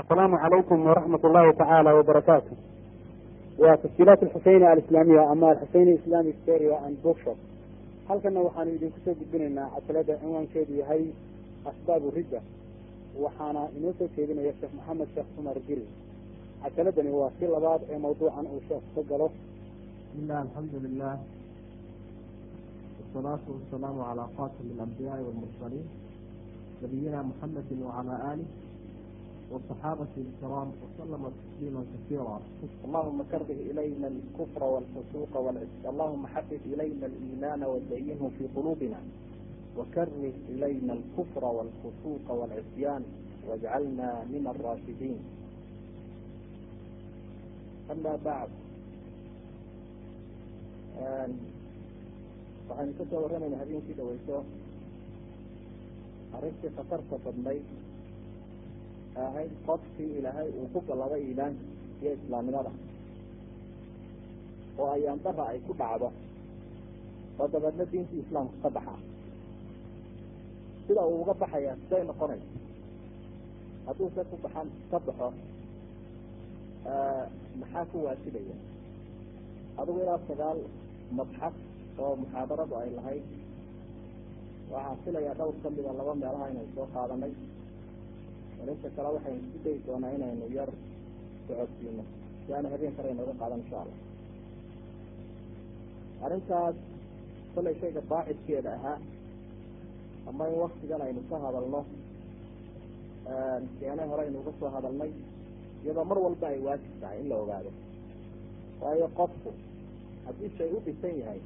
asalaamu calaykum waraxmat ullahi tacaala wabarakaatu waa tasjiilaat alxuseyni alislaamiya ama alxuseyni islamic stereo and bookshop. Halkana waxaanu idinku soo gudbinaynaa cajalada cinwaankeedu yahay asbaabu ridda. Waxaana inoo soo jeedinaya sheekh maxamed sheekh cumar giri. Cajaladani waa si labaad ee mawduucan uu sheekh ka galo. Bismillah alxamdu lilah wasalaatu wasalaamu calaa khatimi alambiyaai walmursaliin nabiyina muxamedi wacala aalih waصaxaabati alkiraam wasalama tasliima kasiira اللهم كره إلينا الكفر والفسوق والعصيان اللهم حبب إلينا الإيمان وزينه في قلوبنا وكره إلينا الكفر والفسوق والعصيان واجعلنا من الراشدين أما بعد waxaynu ka soo warramayna habeenkii dhaweyso arrintii khatarta badnayd ahayd qofkii ilaahay uu ku gallabay iimaanka iyo islaamnimada oo ayaan dara ay ku dhacdo oo dabeedna diintii islaamka ka baxa. Sida uu uga baxaya siday noqonaysa hadduu se ku baxan ka baxo maxaa ku waajibaya? Adigu ilaa sagaal mabxad oo muxaadaradu ay lahayd waxaan filayaa dhowr kamida laba meelaha inaynu soo qaadanay. Arinta kale waxaynu isku dayi doonaa inaynu yar socodsiino. Si aana habeen kale inooga qaadan insha allah. Arrintaas kollay shayga baacidkeeda ahaa. Ama in waktigan aynu ka hadalno. Keene hore aynu uga soo hadalnay. Iyadoo mar walba ay waajib tahay in la ogaado. Waayo qofku haddii shay u dhisan yahay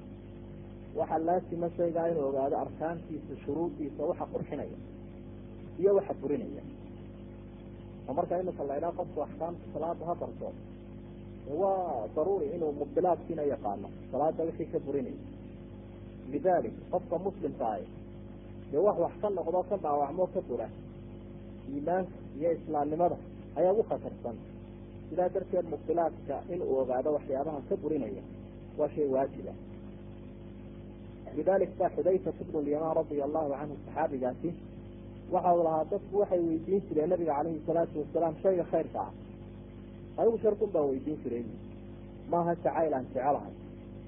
waxaa laasima shaygaa inuu ogaado arkaantiisa shuruudiisa waxa qurxinaya iyo waxa burinaya. Oo marka imika la idhaha qofku axkaamta salaada ha barto waa daruuri inuu mubdilaadkiina yaqaano salaada wixii ka burinaya. Lidalik qofka muslimka ahi dee wax wax ka noqdo ka dhaawacmo ka bura iimaanka iyo islaamnimada ayaa u khatarsan. Sidaa darteed mubdilaadka inuu ogaado waxyaabaha ka burinaya waa shay waajiba lidalik ba xudayfat bnu lyamaan radia allahu canhu saxaabigaasi waxa uu lahaa dadku waxay weydiin jireen nabiga calayhi salaatu wasalaam shayga khayrka ah anigu sharkun baan weydiin jiray maaha jacayl aan jecelahay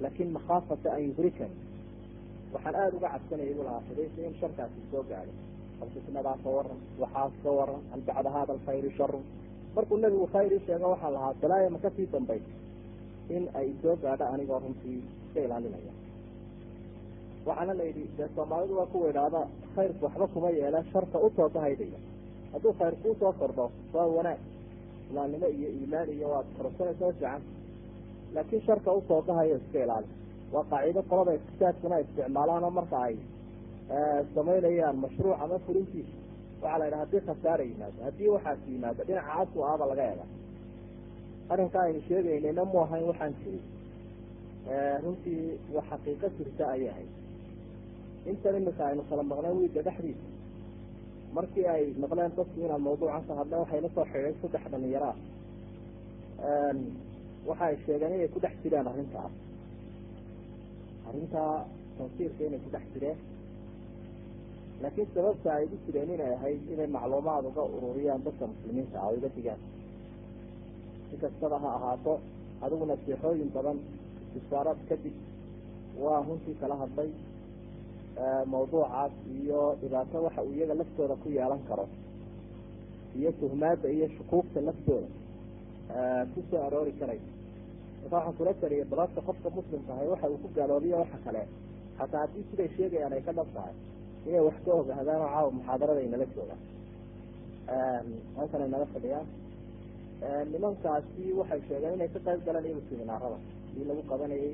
laakin makhaafata an yudrikani waxaan aada uga cabsanayay buu lahaa xudayfa in sharkaasi soo gaadho bal fitnadaa ka waran waxaas ka waran hal bacda hada alkhayri sharun markuu nabigu khayr ii sheego waxaan lahaa balaaya ma ka sii dambay in ay soo gaadho anigoo runtii iska ilaalinaya waxaana la yidhi dee soomaalidu waa kuwa idhaahda khayrku waxba kuma yeela sharka u soo bahaydaya hadduu khayr kuu soo kordho waa wanaag. Islaamnimo iyo iimaan iyo waad korsanaysa fiican. Laakiin sharka u soo bahayo iska ilaali. Waa qaacido qolada iktisaadkuna isticmaalaano marka ay samaynayaan mashruuc ama fulintiisa waxaa la yidhaha haddii khasaara yimaado haddii waxaas yimaado dhinaca casu aaba laga ega arrinka aynu sheegaynayna mu ahayn waxaan jirin runtii waa xaqiiqo jirta ayay ahayd intan imika aynu kala maqleen wiilka dhexdiisa? Markii ay maqleen dadku inaan mawduucan ka hadleen waxay la soo xidhay saddex dhalinyaraa waxa ay sheegeen inay ku dhex jireen arrintaas arrintaa tansiirka inay ku dhex jireen. Laakiin sababta ay u jireen inay ahayd inay macluumaad uga ururiyaan dadka muslimiinta ah oo iga digaan. Si kastaba ha ahaato adigu nasiixooyin badan istisaaraad kadib waa runtii kala hadlay mawduucaas iyo dhibaato waxa uu iyaga laftooda ku yeelan karo. Iyo tuhmaadda iyo shukuugta laftooda ku soo aroori karay. Marka waxaan kula taliyay balaadka qofka muslimka ahay waxa uu ku gaaloobiyo waxa kale. Hataa haddii siday sheegayaan ay ka dhab tahay inay wax ka ogaadaan oo caawa muxaadarada ay nala joogaan. Halkan ay nala fadhiyaan nimankaasi waxay sheegeen inay ka qayb galeen iyagu siminaarada kii lagu qabanayay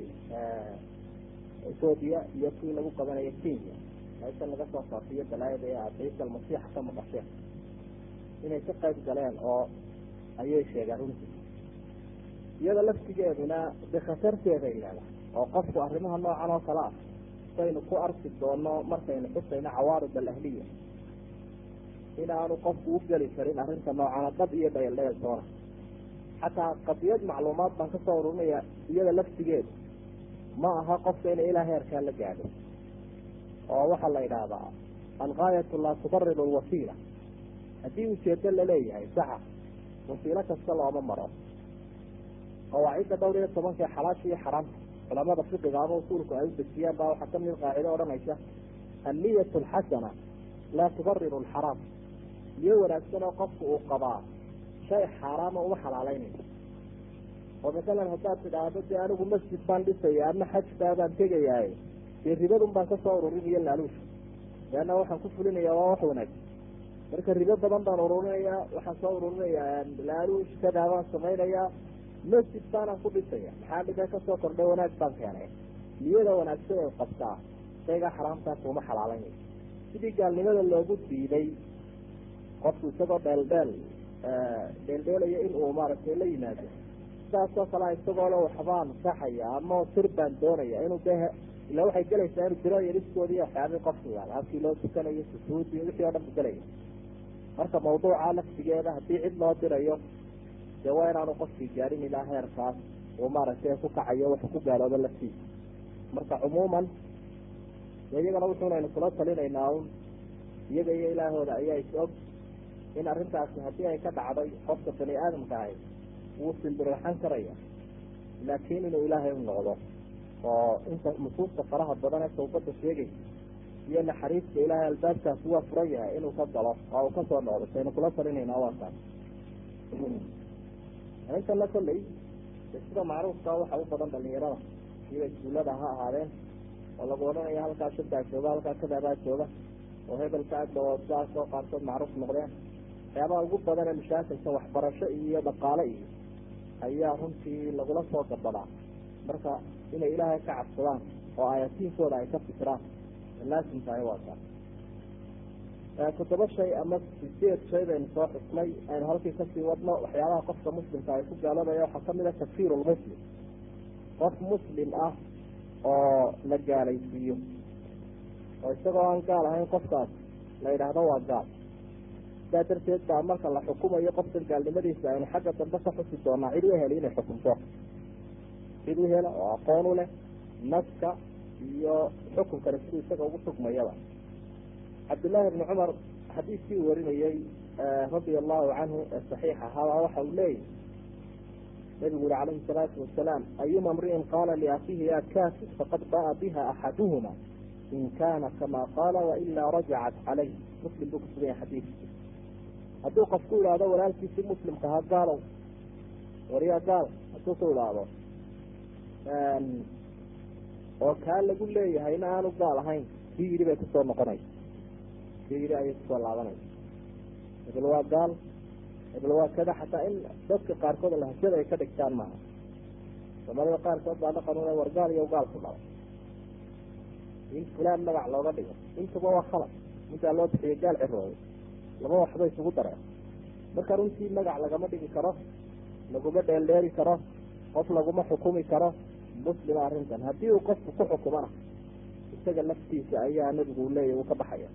ethoobia iyo kii lagu qabanayay kenya. Meesha laga soo faafiyo balaayada ee ciisa almasiixa ka maqasheen inay ka qayb galeen oo ayay sheegeen runtii. Iyada laftigeeduna de khatarteeda oo qofku arrimaha noocan oo kale ah saynu ku arki doono markaynu xusayno cawaarid alahliya. Inaanu qofku u geli karin arrinta noocana dab iyo dhayl dhayl toona xataa qadiyad macluumaad baan ka soo ururinaya iyada laftigeedu ma aha qofka inay ilaa heerkaa la gaadho. Oo waxaa la yidhaahdaa algaayatu laa tubariru alwasiila. Haddii ujeedo la leeyahay saxa wasiilo kasta looma maro. Qawaacidda dhowr iyo tobanka ee xalaasha iyo xaraamta. Culamada fiqiga ama usuulku ay u dejiyaan baa waxaa ka mid qaacido odhanaysa anniyat alxasana laa tubariru alxaraam. Niyo wanaagsan oo qofku uu qabaa shay xaaraama uma xalaaleynayso oo masalan haddaad tidhaahdo dee anigu masjid baan dhisaya ama xajbaa baan tegayaay dee ribadun baan ka soo ururinayo laaluusha. Leanna waxaan ku fulinaya waa wax wanaagsan marka ribo badan baan ururinayaa waxaan soo ururinayaa laaluush kadaa baan samaynayaa masjid baanaan ku dhisaya maxaa dhiga ka soo kordhay wanaag baan keenay? Niyada wanaagsan ay qabtaa shaygaa xaraamtaa kuma xalaalaynayso sidii gaalnimada loogu diiday qofku isagoo dheeldheel dheeldheelaya in uu maaragtay la yimaado sidaasoo kalea isagoo le waxbaan saxaya ama sir baan doonaya inuu de ila waxay gelaysaa inuu diro yariskoodi iyo waxyaabii qofku yaalla halkii loo tukanayo sujuudi wixii oo dhan bu gelaya marka mawduuca laftigeeda haddii cid loo dirayo dee waa inaanu qofkii gaarin ilaa heerkaas uu maaragtay ku kacayo wax ku gaaloobo laftiisa. Marka cumuuman iyagana wuxuunaynu kula talinaynaa un iyaga iyo ilaahooda ayaa is og in arrintaasi haddii ay ka dhacday qofka bani aadamka ahay wuu simbirixan karaya. Laakiin inuu ilaahay u noqdo oo inta nusuusta faraha badan ee tawbada sheegaysa iyo naxariista ilaahay albaabkaasi waa furan yahay inuu ka galo oo uu ka soo noqdo saynu kula talinaynaa waa taas intana kolley sida macruufka waxa u badan dhalinyarada siba iskuullada ha ahaadeen oo lagu odhanaya halkaa shabdaa jooga halkaa kadaabaa jooga oo hebelka agdhawo sidaasoo qaarkood macruuf noqdeen. Waxyaabaha ugu badan ee mashaakilka waxbarasho iyo dhaqaale iyo ayaa runtii lagula soo gabadaa marka inay ilaahay ka cabsadaan oo ayatiinkooda ay ka fikiraan laasim tahay waa taas toddoba shay ama sideed shay baynu soo xusnay aynu halkii ka sii wadno waxyaabaha qofka muslimka ay ku gaaloobaya waxaa ka mid a takfiir lmuslim qof muslim ah oo la gaalaysiiyo. Oo isagoo aan gaal ahayn qofkaas la yidhaahdo waa gaal sidaa darteed baa marka la xukumayo qofkan gaalnimadiisa aynu xagga dambe ka xusi doonaa cid u heli inay xukumto cid u hela oo aqoon u leh naska iyo xukunkani siduu isaga ugu xukmayaba cabdillaahi ibni cumar xadiiskii uu warinayey radia allahu canhu ee saxiix ahaaba waxa uu leeyahy nabigu uri calayhi salaatu wasalaam ayuma mri'in qaala liakiihi ya kafir faqad ba'a biha axaduhuma in kana kama qaala wailaa rajacat calayh muslim buu kusugan yahay xadiidki hadduu qofku idhaahdo walaalkiisii muslimka ha gaalow. Waryaa gaal hadduu ku idhaahdo oo kaa lagu leeyahayna aanu gaal ahayn kii yidhi bay ku soo noqonaysa. Kii yidhi ayay ku soo laabanaysa. Hebel waa gaal hebel waa kada xataa in dadka qaarkood lahjada ay ka dhigtaan maaha. Soomaalida qaarkood baa dhaqan ule war gaal iyo gaal ku dhalo in fulaan magac looga dhigo intuba waa khalad. Intaa loo bixiyo gaal cirooday laba waxba isugu dareen. Marka runtii magac lagama dhigi karo laguma dheeldheeri karo qof laguma xukumi karo muslima arrintan haddii uu qofku ku xukumana isaga laftiisa ayaa nabigu leeyahy uu ka baxaya.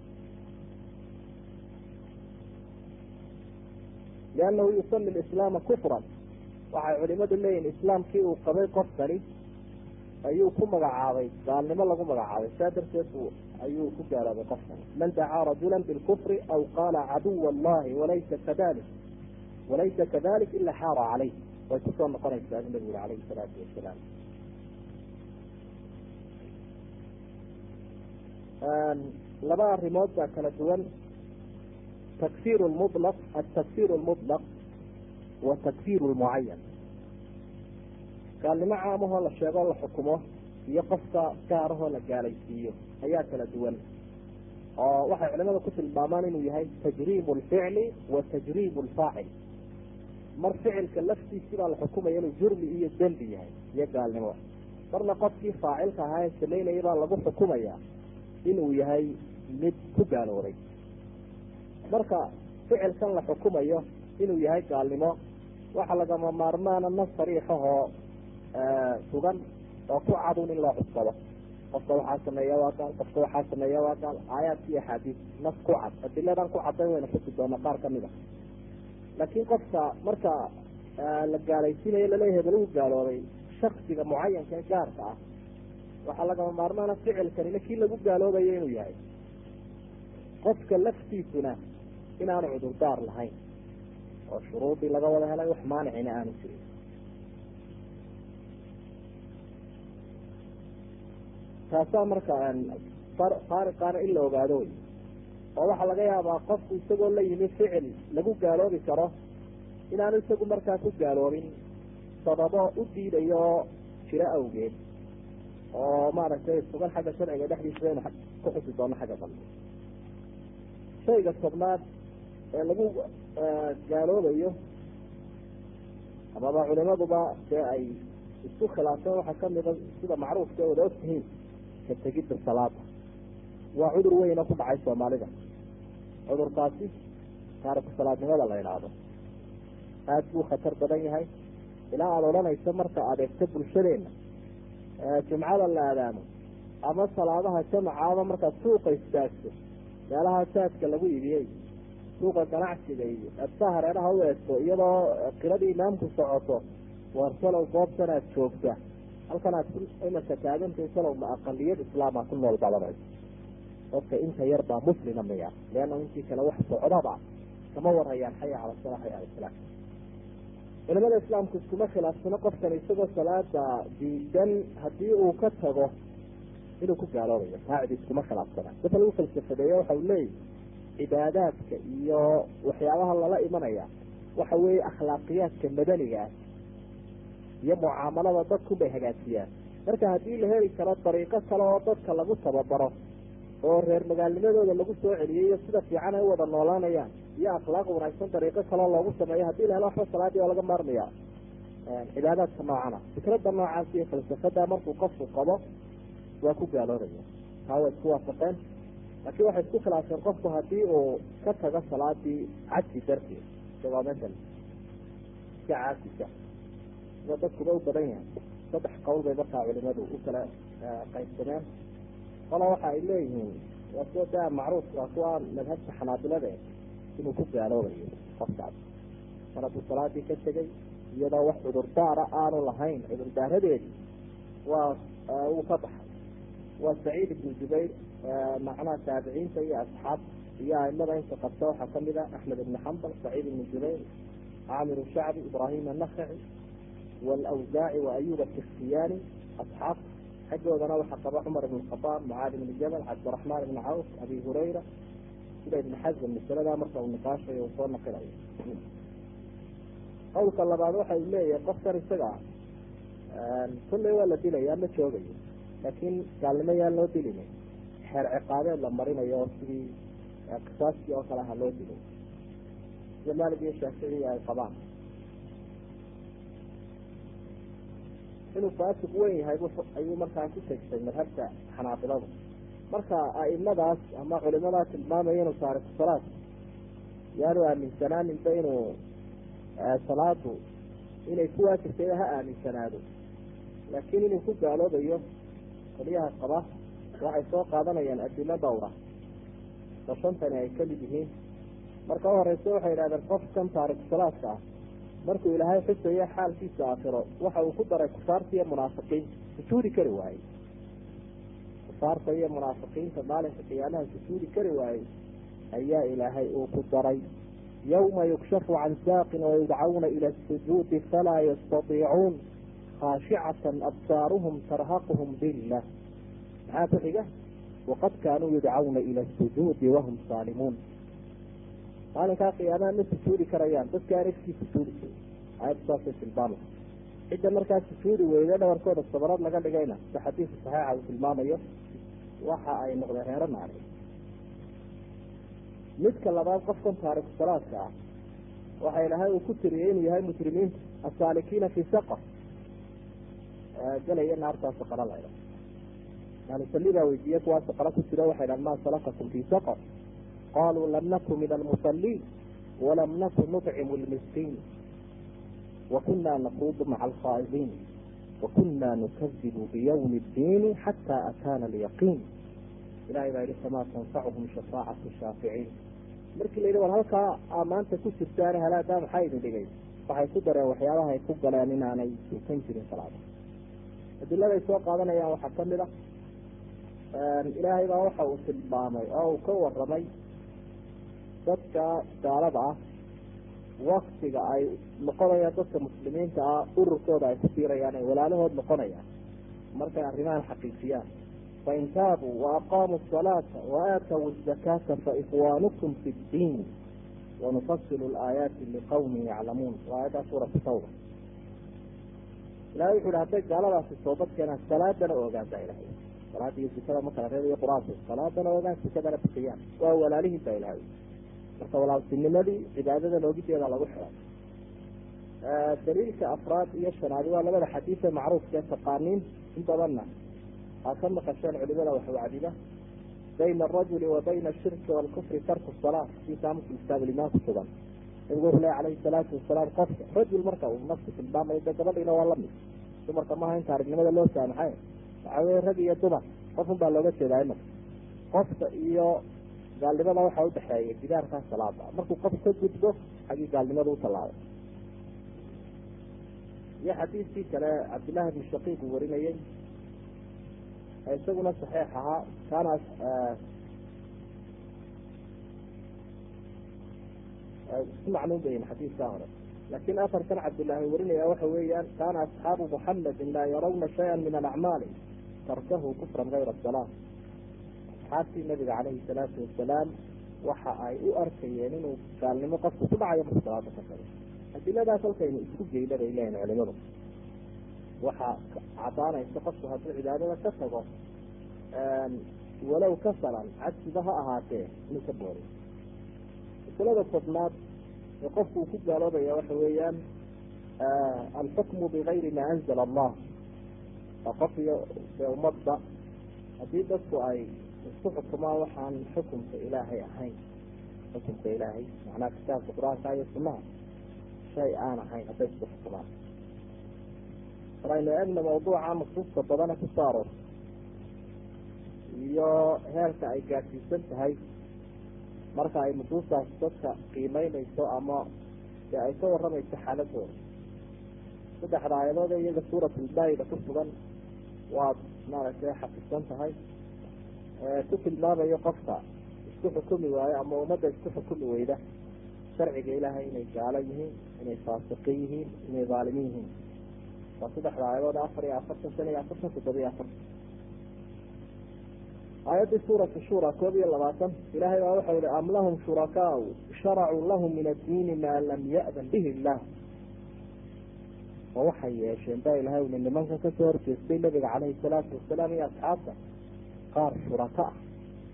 Liannahu yusali lislaama kufran waxay culimadu leeyihiin islaamkii uu qabay qofkani ayuu ku magacaabay gaalnimo lagu magacaabay saa darteed bu ayuu ku gaaloobay qofkani man dacaa rajula bilkufri aw qaala caduwa allahi walaysa kadalik walaysa kadalik ila xaara caleyh way ku soo noqonaysaa bu nabigu uri alayhi salaatu wasalaam laba arrimood baa kala duwan. Takfir lmulaq atakfir lmutlaq wa takfir lmucayan gaalnimo caamahoo la sheego la xukumo iyo qofka gaarahoo la gaalaysiiyo ayaa kala duwan. Oo waxay culimada ku tilmaamaan inuu yahay tajriib lficli wa tajriib lfaacil mar ficilka laftiisii baa la xukumaya inuu jurmi iyo dembi yahay iyo gaalnimo. Marna qofkii faacilka ahaa ee samaynaya baa lagu xukumayaa inuu yahay mid ku gaalooday marka ficilkan la xukumayo inuu yahay gaalnimo waxa lagama maarmaana nas sariixahoo sugan oo ku cadun in loo cuskado qofka waxaa sameeya waa gaal qofka waxaa sameeya waa gaal. Aayaadka iyo axaadiis nas ku cad. Adiladan ku cadday wayna xusi doona qaar ka mid a laakiin qofka marka la gaalaysiinayo la leeyahay bal uu gaalooday shaksiga mucayanka ee gaarka ah waxaa lagama maarmaana ficilkanina kii lagu gaaloobayo inuu yahay. Qofka laftiisuna inaanu cudurdaar lahayn oo shuruudii laga wada helay wax maanicina aanu jirin taasaa marka faariqaana in la ogaado. Wey oo waxaa laga yaabaa qofku isagoo la yimi ficil lagu gaaloobi karo inaanu isagu markaa ku gaaloobin sababo u diidayo jiro awgeed. Oo maaragtay sugan xagga sharciga dhexdiisa inu ku xusi doono xagga dambe shayga tobnaad ee lagu gaaloobayo amaba culimaduba dee ay isku khilaafeen waxaa kamida sida macruufka wada ogtihiin ka tegidda salaada waa cudur weyn oo ku dhacay soomaalida. Cudurkaasi taariku salaadnimada la idhaahdo aada buu khatar badan yahay. Ilaa aada odhanayso marka adeegto bulshadeena jumcada la aadaamo ama salaadaha jamacaaba markaad suuqa istaagto meelaha saadka lagu ibiyey suuqa ganacsiga iyo adsa hareeraha u eegto iyadoo qiradii imaamku socoto waar salow goobtan joogta halkan aad imaka taagantay salow ma aqaliyad islaama ku nool badanayso dadka inta yar baa muslima miya leanna intii kale wax socdaba kama warhayaan xaya cala sala xaya cala salaam. Culimada islaamku iskuma khilaafsano qofkan isagoo salaada diidan haddii uu ka tago inuu ku gaaloobayo. Raacidi iskuma khilaafsana. Dadka lagu falsafadeeya waxa uu leeyahy cibaadaadka iyo waxyaabaha lala imanaya. Waxa weeye akhlaaqiyaadka madaniga ah iyo mucaamalada dadku bay hagaajiyaan. Marka haddii la heli karo dariiqo kale oo dadka lagu tababaro oo reer magaalnimadooda lagu soo celiyay iyo sida fiican ay u wada noolaanayaan iyo akhlaaq wanaagsan dariiqo kaleo loogu sameeyo haddii la helo waxba salaadii waa laga maarmaya cibaadaadka noocana. Fikrada noocaas iyo falsafada markuu qofku qabo waa ku gaaloobaya. Taa way isku waafaqeen. Laakiin waxay isku khilaafeen qofku haddii uu ka tago salaadii cadsi darteed isagoo meeshan iska caasisa sida dadkuba u badan yahay. Saddex qowl bay markaa culimadu u kala qaybsameen qola waxa ay leeyihiin waa kuwa daa macruuf waa kuwa madhabka xanaabilada inuu ku gaaloobayo qofkaas. Mar hadduu salaadii ka tegay iyadoo wax cudurdaara aanu lahayn cudurdaaradeedii waa uu ka baxay. Waa saciid ibnu jubayr macnaha taabiciinta iyo asxaab iyo aimada inta qabta waxaa ka mid ah axmed ibni xambal saciid ibnu jubayr caamir shacbi ibrahim anakhaci wa ayub akistiyaani asxaab xaggoodana waxaa qaba cumar ibn khadaab mucaad ibn jabal cabdiraxmaan ibn cawf abi hurayra sida ibn xazm masaladaa marka uu niqaashayo uu soo naqilayo qowlka labaad waxa uu leeyahay qofkan isaga kulley waa la dilaya ma joogayo laakiin gaalnimo yaan loo dilina xeer ciqaabeed la marinayo oo sidii qisaaskii oo kale aha loo dilay sida maalig iyo shaaficiya ay qabaan inuu faasiq weyn yahay ayuu markaa ku tegsay madhabka xanaabiladu marka a'imadaas ama culimadaa tilmaamaya inuu taariku salaad yaanu aaminsanaaninba inuu salaadu inay ku waajibtay ha aaminsanaado. Laakiin inuu ku gaaloobayo keliyaha qaba waxay soo qaadanayaan adilo dhowra. Oo shantani ay ka mid yihiin. Marka u horeysa waxay yidhahdeen qofkan taariku salaadka ah markuu ilaahay xusayo xaalkiisa aakhiro waxa uu ku daray kufaarta iyo munaafiqiinta. Sujuudi kari waayey. Kufaarta iyo munaafiqiinta maalinka qiyaamaha sujuudi kari waayey ayaa ilaahay uu ku daray. Yawma yukshafu can saaqin wayudcawna ila asujuudi falaa yastatiicuun. Khaashicatan absaaruhum tarhaquhum billah. Maxaa ku xiga? Waqad kaanuu yudcawna ila asujuudi wahum saalimuun maalinkaa qiyaamaha ma sujuudi karayaan. Dadka aan iskii sujuudi jirin aayaddu saasay tilmaamay. Cidda markaa sujuudi weyda dhabarkooda sabarad laga dhigayna si xadiiska saxiixa uu tilmaamayo waxa ay noqdeen reero naari midka labaad qofkan taariku salaadka ah waxa ilahay uu ku tiriyey inuu yahay mujrimiinta asaalikiina fi saqar galaya naartaa saqara layha maalusali baa weydiiye kuwaa saqara ku jiro waxay dhahan maa salakakum fi saqar qaluu lam naku min almusaliin walam naku nuطcimu lmiskiin wakuna nakuudu maca alkhaa'idiin wakuna nukadibu biyawmi اddiini xata ataana alyaqiin ilahay baa yihi famaa tanfacuhum shafaacatu shaaficiin markii la yidhi war halkaa aa maanta ku jirtaane halaadaa maxaa idin dhigay waxay ku dareen waxyaabaha ay ku galeen inaanay sukan jirin salaada adiladay soo qaadanayaan waxaa ka mid a ilaahay baa waxa uu tilmaamay oo uu ka waramay dadka gaalada ah waktiga ay noqonayaan dadka muslimiinta ah ururkooda ay ku biirayaan ay walaalahood noqonayaan. Markay arrimahan xaqiijiyaan fain taabuu waaqaamuu asalaata waaataw azakaata faikhwaanukum fi ddiin. Wanufasilu laayaati liqawmin yaclamuun. Waa aayaddaa suuratu tawba. Ilahay wuxu uhi hadday gaaladaasi toobad keenaan salaadana ogaantaa ilahay salaada sikada ma kala qur'aanku salaadana ogaan sikadana bixiyaan. Waa walaalihiin baa ilahay marka walaaltinimadii cibaadada loogideeda lagu xiray daliilka afraad iyo shanaadi waa labada xadiise macruufka taqaaniin in badanna. Aa ka maqasheen culimada wax wacdida bayna arajuli wa bayna ashirki waalkufri tarku salaa fii kaamusu kitaabulimaan ku sugan. Nabigu wuxu leh calayhi salaatu wasalaam qofka rajul marka uu nafsi tilmaamayo dee gabadhiina waa la mid dumarka maaha inta aragnimada loo saamaxay. Waxaa weye rag iyo dumar qofun baa looga jeedaa imaka qofka iyo gaalnimada waxaa udhexeeya gidaarkaa salaada. Markuu qof ka gudbo xaggii gaalnimada u iyo xadiiskii kale cabdillahi bni shaqiiq uu warinayey isaguna saxiix ahaa kaana isku macnuun bayin xadiiskaa hore. Laakiin afarkan cabdillaahi warinaya waxa weeyaan kaana asxaabu muxamedin laa yarawna shaya min alacmaali tarkahu kufran gayra salaa asxaabtii nabiga calayhi salaatu wasalaam waxa ay u arkayeen inuu gaalnimo qofku ku dhacayo marku salaada ka tago adiladaas halkaynu isku geyna bay leeyihiin culimadu waxaa cadaanaysa qofku hadduu cibaadada ka tago walow kasalan cadsiba ha ahaatee inuu ka boori masalada tobnaad ee qofku uu ku gaaloobaya waxa weeyaan alxukmu bigayri maa anzala allah. Waa qof iyo ummadda. Haddii dadku ay isku xukumaan waxaan xukumka ilaahay ahayn. Xukumka ilaahay macnaha kitaabka qur'aanka iyo sunaha shay aan ahayn hadday isku xukumaan mar aynu eegna mawduuca nusuusta badana ku soo aroor iyo heerka ay gaadhsiisan tahay. Marka ay nusuustaas dadka qiimeynayso ama dee ay ka waramayso xaaladooda. Saddexda aayadood ee iyaga suuratulbaayida ku sugan waad maaragtay xaqisan tahay ku tilmaamayo qofka. Isku xukumi waayo ama ummadda isku xukumi weyda. Sharciga ilaahay inay gaalo yihiin inay faasiqin yihiin inay dhaalimiin yihiin. Waa saddexda aayadood afar iyo afartan shan iyo afartan toddoba iyo afartan aayaddii suuratu shura koob iyo labaatan ilahay baa waxau ihi am lahum shurakaau sharacuu lahum min addiini maa lam ya'dan bihi illah. Oo waxay yeesheen baa ilahay uli nimankan ka soo horjeestay nabiga caleyhi salaatu wasalaam iyo asxaabta qaar shuraka ah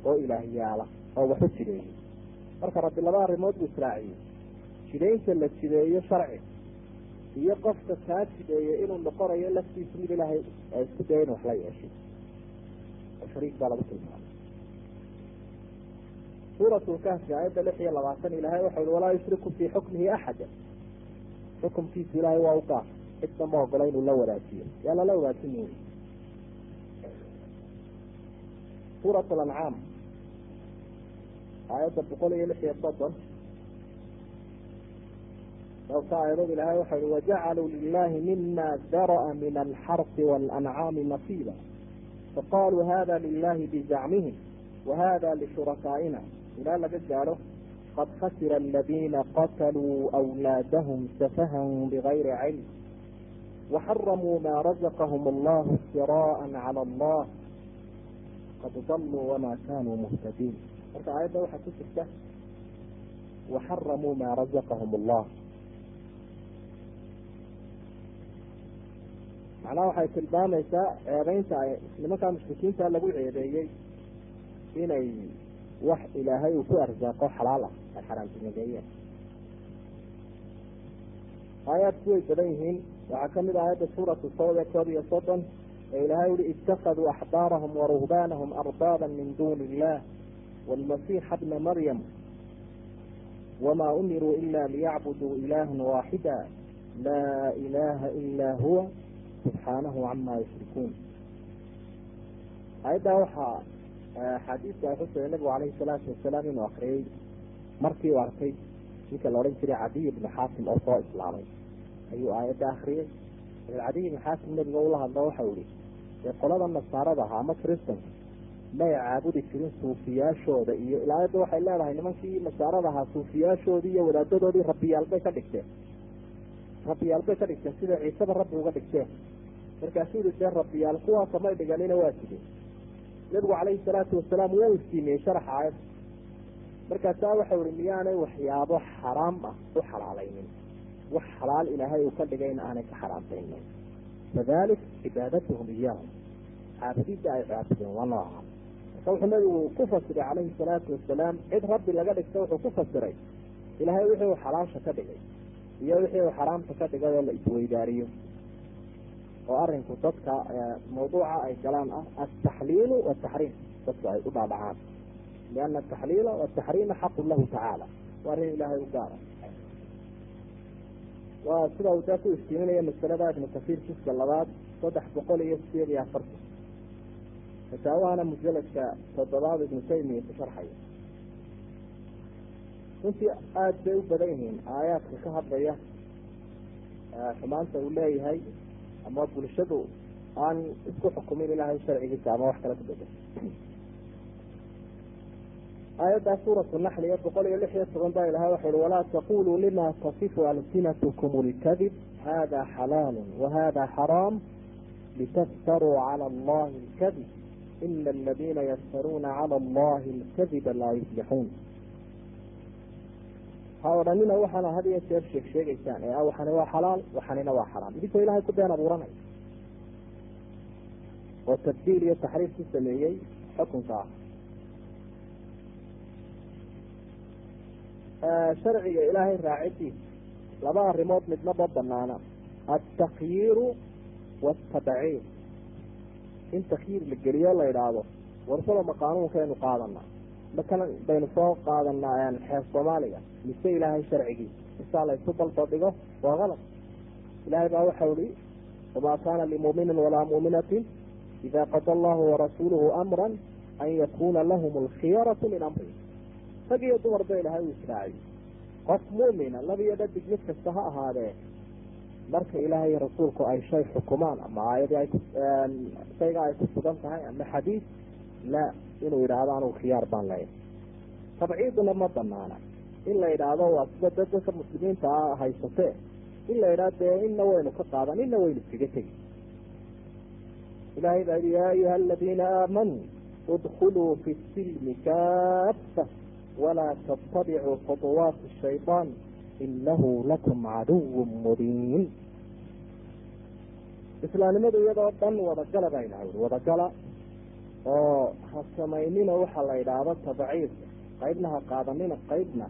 oo ilaah yaalla oo waxu jideeyey marka rabbi laba arrimood buu israaciyey. Jidaynta la jideeyo sharci iyo qofka kaa jideeya inuu noqonayo laftiisu mid ilaahay ay isku daya in wax la yeeshay. Shariik baa lagu tilmaamay. Suuratlkahfi aayadda lix iyo labaatan ilahay waxau ihi walaa yushriku fii xukmihi axada. Xukumkiisu ilaahay waa u gaar. Cidna ma ogola inuu la wadaajiyo yaa lala wadaajin weyy suurat lancaam aayadda boqol iyo lix iyo soddon dhowrka aayadood ilahay waxau ihi wajacaluu lilahi mima dara'a min alxarfi walancaami nasiiba faqaluu hada lilahi bizacmihim wahada lishurakaaina ilaa laga gaadho qad khasira aladina qataluu awlaadahum safahan bigayri cilm waxaramuu ma razaqahum allahu iftiraaءa cala allah qad daluu wama kanuu muhtadiin. Marka aayadda waxaa ku jirta waxaramuu maa razaqahum allah. Macnaha waxay tilmaamaysaa ceebeynta ay nimankaa mushrikiinta lagu ceebeeyey inay wax ilaahay uu ku arsaaqo xalaal ah ay xaraantinimeeyeen aayaadku way badan yihiin. Waxaa ka mid ah aayadda suuratu sawda koob iyo soddon ee ilahay uli itakaduu axbaarahum waruhbaanahum arbaaba min duni illah wاlmasixa bna maryam wma umiruu ila liyacbuduu ilaha waaxida laa ilaha ila huwa subxaanahu cama yushrikuun aayaddaa waxaa axaadiiska ay xusaya nabigu calayhi salaatu wasalaam inuu akriyey markii uu arkay ninka la odhan jiray cadiy ibnu xaasim oo soo islaamay ayuu aayadda akriyey cadiy ibnu xaasim nabiga ula hadlo waxau ihi dee qolada nasaarada ahaa ama kristanka may caabudi jirin suufiyaashooda iyo ilaayadda waxay leedahay nimankii nasaarada ahaa suufiyaashoodii iyo wadaadadoodii rabbiyaal bay ka dhigteen. Rabbiyaal bay ka dhigteen sida ciiseba rabbi uga dhigteen. Markaasuu yihi dee rabbiyaal kuwaasa may dhiganina waa jide nabigu calayhi salaatu wasalaam wuu iftiimiyey sharaxa aayad. Markaasaa waxau ihi miyaanay waxyaabo xaraam ah u xalaalaynin. Wax xalaal ilaahay uu ka dhigayna aanay ka xaraamtaynin fadalik cibaadatuhum iyaahum caabudidda ay caabudeen waa nooca marka wuxuu nabigu ku fasiray calayhi salaatu wasalaam cid rabbi laga dhigta wuxuu ku fasiray ilaahay wixii uu xalaasha ka dhigay iyo wixii uu xaraamta ka dhigay oo la isweydaariyo oo arinku dadka mawduuca ay galaan ah altaxliilu wataxriim dadku ay u dhaadhacaan liana ataxliila wataxriima xaqun lahu tacaala waa arrin ilaahay u gaara waa sida uu daa ku iftiiminaya masalada ibnu kasiir jiska labaad saddex boqol iyo sideed iyo afartan fataawahana mujaladka toddobaad ibnu taymiya ku sharxaya. Runtii aada bay u badan yihiin aayaadka ka hadlaya xumaanta uu leeyahay ama bulshadu aan isku xukumin ilaahay sharcigiisa ama wax kale ku bedel aayaddaa suuratu naxli ee boqol iyo lix iyo toban baa ilahay waxa uhi walaa taquluu lima tasifu alsinatukum lkadib hada xalaalu wahada xaraam litaftaruu cala allahi lkadib ina aladiina yaftaruuna cala allahi lkadiba laa yuflixuun. Ha odhanina waxaana had iyo jeer sheeg sheegaysaan ee waxani waa xalaal waxanina waa xaraam. Idinkoo ilahay ku been abuuranay. Oo tabdiil iyo taxriif ku sameeyey xukunka ah sharciga ilaahay raacidiisa laba arrimood midnaba banaana altakyiiru waatabciir in takyiir la geliyo la idhaahdo warsaloma qaanuunkaynu qaadanaa. Makalan baynu soo qaadanaa xeer soomaaliga. Mise ilaahay sharcigiisa isaa la isu balbadhigo waa kalad ilaahay baa waxau ihi wamaa kaana limuminin walaa muminatin ida qada allahu warasuuluhu amra an yakuna lahum alkhiyaratu min amrihi rag iyo dumarba ilaahay uu israaciyo qof mu'mina labiyo dhadig mid kasta ha ahaadee marka ilaahay rasuulku ay shay xukumaan ama aayadii ay shayga ay ku sugan tahay ama xadiid la inuu yidhaahdo anugu khiyaar baan leeyahay tabciiduna ma banaana in la yidhaahdo waa sida dad dadka muslimiinta a haysatee in la yidhahdo dee inna waynu ka qaadan inna waynu iskaga tegi ilahay baa yidhi yaa ayuha aladiina aamanuu idkuluu fi silmi kaafa walaa tattabicuu khuطuwaati shayطaan inahu lakum caduw mubiin islaamnimadu iyadoo dhan wadagala baa ilahay ui wadagala oo ha samaynina waxaa la yidhaahdo tabciidka qaybna ha qaadanina qaybna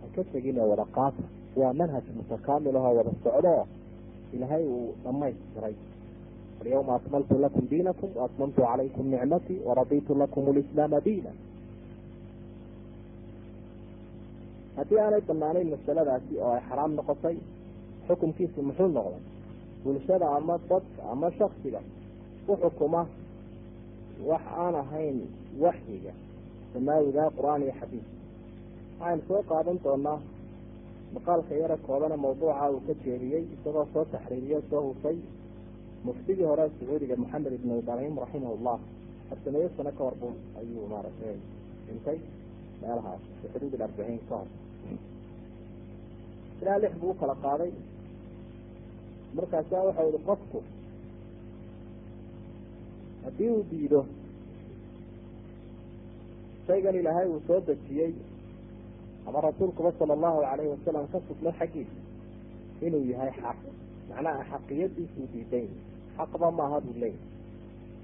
ha ka tegine wada qaata waa manhaj mutakaamil ahoo wada socdo ilaahay uu dhamaystiray alyawma akmaltu lakum diinakum waatmamtu calaykum nicmatii waraditu lakum lislaama diina haddii aanay banaanayn masaladaasi oo ay xaraam noqotay xukunkiisu muxuu noqday? Bulshada ama dadka ama shaksiga ku xukuma wax aan ahayn waxyiga. Samaawiga qur'aan iyo xadiis. Waxaynu soo qaadan doonaa maqaalka yaro koobana mawduuca uu ka jeediyey isagoo soo taxriiriyo soo hufay muftigii hore sacuudiga maxamed ibn ibraahim raximahullah. Farsameeyo sano ka hor bu ayuu maaragtay dhintay meelahaas xuduud arbaciin ka hor ilaa lix buu u kala qaaday. Markaasa waxau ihi qofku haddii uu diido shaygan ilaahay uu soo dejiyey. Ama rasuulkuba sala allahu calayhi wasalam ka sugnay xaggiisa inuu yahay xaq. Macnaha xaqiyadiisuu diiday xaqba maaha buu leeyahy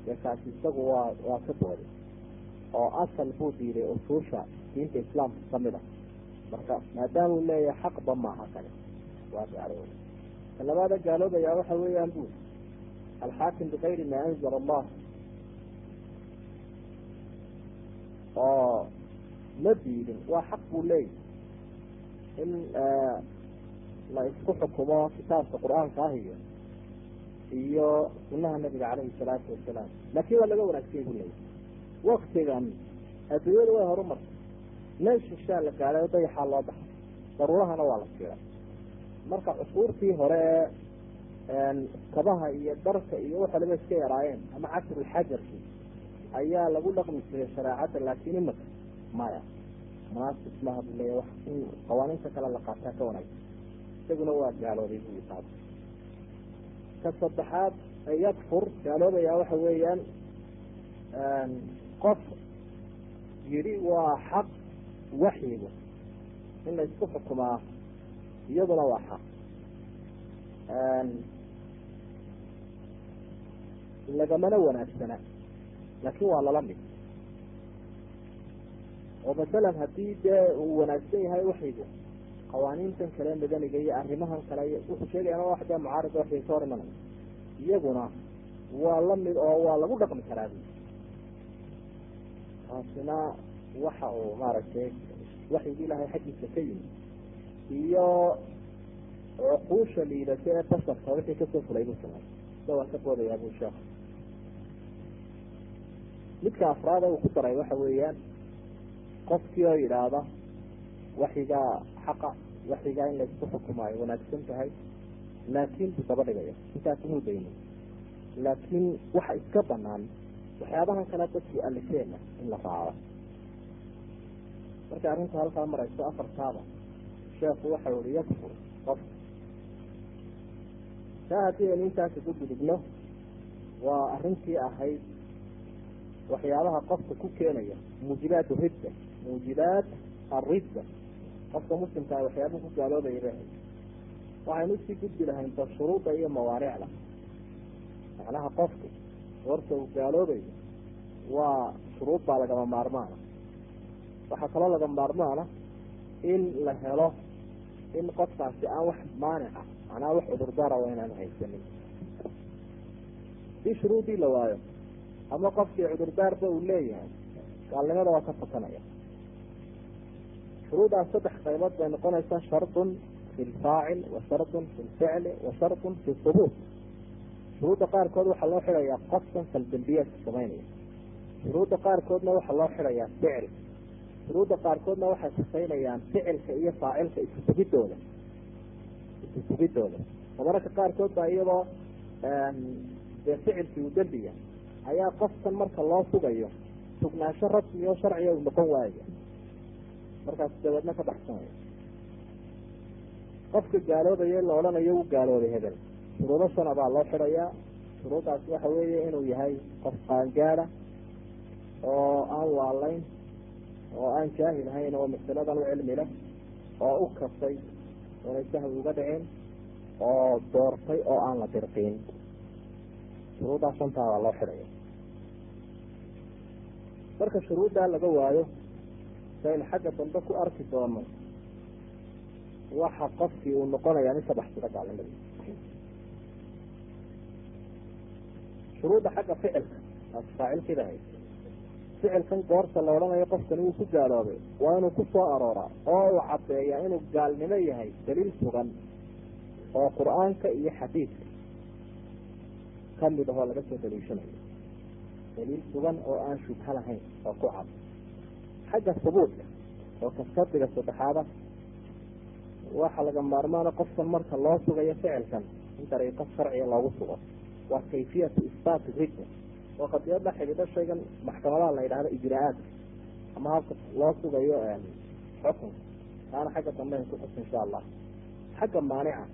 dee kaasi isagu waa waa ka dooday oo asal buu diiday usuusha diinta islaamka ka mid a marka maadaamuu leeyahay xaqba maaha kale. Waa gaalooba ka labaada gaaloobayaa waxa weeyaan bu alxaakim bikayri maa anzala allah. Oo ma diidin waa xaq buu leeyahy in la isku xukumo kitaabka qur'aanka ah iyo iyo sunaha nabiga caleyhi salaatu wasalaam laakiin waa laga wanaagsanya buu leeyahy waktigan adduunyadu way horumartay meel shishaa la gaadhay oo dayaxaa loo baxay. Daruurahana waa la fiiray. Marka cusuurtii hore ee kabaha iyo dharka iyo wax waliba iska yaraayeen ama casrulxajarkii ayaa lagu dhaqmi jiray shareecadda laakiin imika maya. Munaasib maha buu leeya wax in qawaaniinta kale la qaataa ka wanaagsan. Isaguna waa gaaloobay buu taas ka saddexaad yakfur gaaloobayaa waxa weeyaan qof yidhi waa xaq waxyiga in la isku xukumaa iyaduna waa xaq lagamana wanaagsana laakiin waa lala mid. oo masalan haddii dee uu wanaagsan yahay waxyigu qawaaniintan kale madaniga iyo arrimahan kale wuxuu sheegaya wax dee mucaarida waxay ka hor imanaya iyaguna waa la mid oo waa lagu dhaqmi karaa. Taasina waxa uu maaragtay waxyigi ilaahay xaggiisa ka yimi iyo cuquusha liidata ee basarka wixii ka soo fulay buu samay sida waa ka boodayaa buu sheekh midka afraada uu ku daray waxa weeyaan qofkii oo yidhaahda waxyigaa xaqa waxyigaa in laysku xukumaayo wanaagsan tahay laakiin buu daba dhigaya intaas muu daynin laakiin waxa iska banaan waxyaabahan kale dadku alifeena in la raaco marka arrinta halkaa marayso afartaaba sheekhu waxa uri yakfur qof. Taa haddii aynu intaas ugu gudubno waa arrintii ahayd waxyaabaha qofka ku keenaya muujibaat ridda muujibaat aridda qofka muslimkaa waxyaabaha ku gaaloobaya bay ahayd waxaynu u sii gudbi lahayn ba iyo mawaanicda macnaha qofku horta uu gaaloobayo waa shuruud baa lagama maarmaana waxaa kaloo laga maarmaana in la helo in qofkaasi aan wax maanica macnaha wax cudurdaara waa inaan haysanin. Si shuruudii la waayo ama qofkii cudurdaarba uu leeyahay gaalnimada waa ka fakanaya shuruuddaas saddex qaybood bay noqonaysaa shardun fi lfaacil wa shardun fi lficli wa shardun fi hubuut shuruudda qaarkood waxaa loo xidhayaa qofkan saldambiyeedka samaynaya shuruudda qaarkoodna waxaa loo xidhayaa ficil shuruudda qaarkoodna waxay kusaynayaan ficilka iyo faacilka isusugidooda oo mararka qaarkood baa iyadoo dee ficilkii uu dembiya ayaa qofkan marka loo sugayo sugnaansho rasmi oo sharciga uu noqon waaya markaas dabeedna ka baxsanaya qofka gaaloobaya la odhanayo uu gaaloobay hebel. Shuruudo shana baa loo xidhayaa. Shuruuddaas waxa weeye inuu yahay qof qaangaada oo aan waalayn oo aan jaahil ahayn oo masaladan u cilmi leh oo u kastay oonay sahwi uga dhicin oo doortay oo aan la dirqiin shuruuddaa shantaa baa loo xidhaya marka shuruuddaa laga waayo saynu xagga dambe ku arki doono waxa qofkii uu noqonayaa nin sabax sida gaalnimadii shuruudda xagga ficilka taas faacilkiida hayd ficilkan goorta la odhanayo qofkani wuu ku gaaloobay waa inuu ku soo arooraa oo uu caddeeyaa inuu gaalnimo yahay daliil sugan oo qur'aanka iyo xadiidka ka mid ahoo laga soo daliishanayo. Daliil sugan oo aan shubha lahayn oo ku cad. Xagga hubuudka oo kasadiga saddexaada waxa laga maarmaana qofkan marka loo sugayo ficilkan in dariiqo sharciga loogu sugo. Waa kayfiyatu isbaat ridda oo qadiyad la xidhiidho shaygan maxkamadaha la yidhahdo ijraa-aadka ama habka loo sugayo xukunka taana xagga dambeyn ku xus insha allah xagga maanica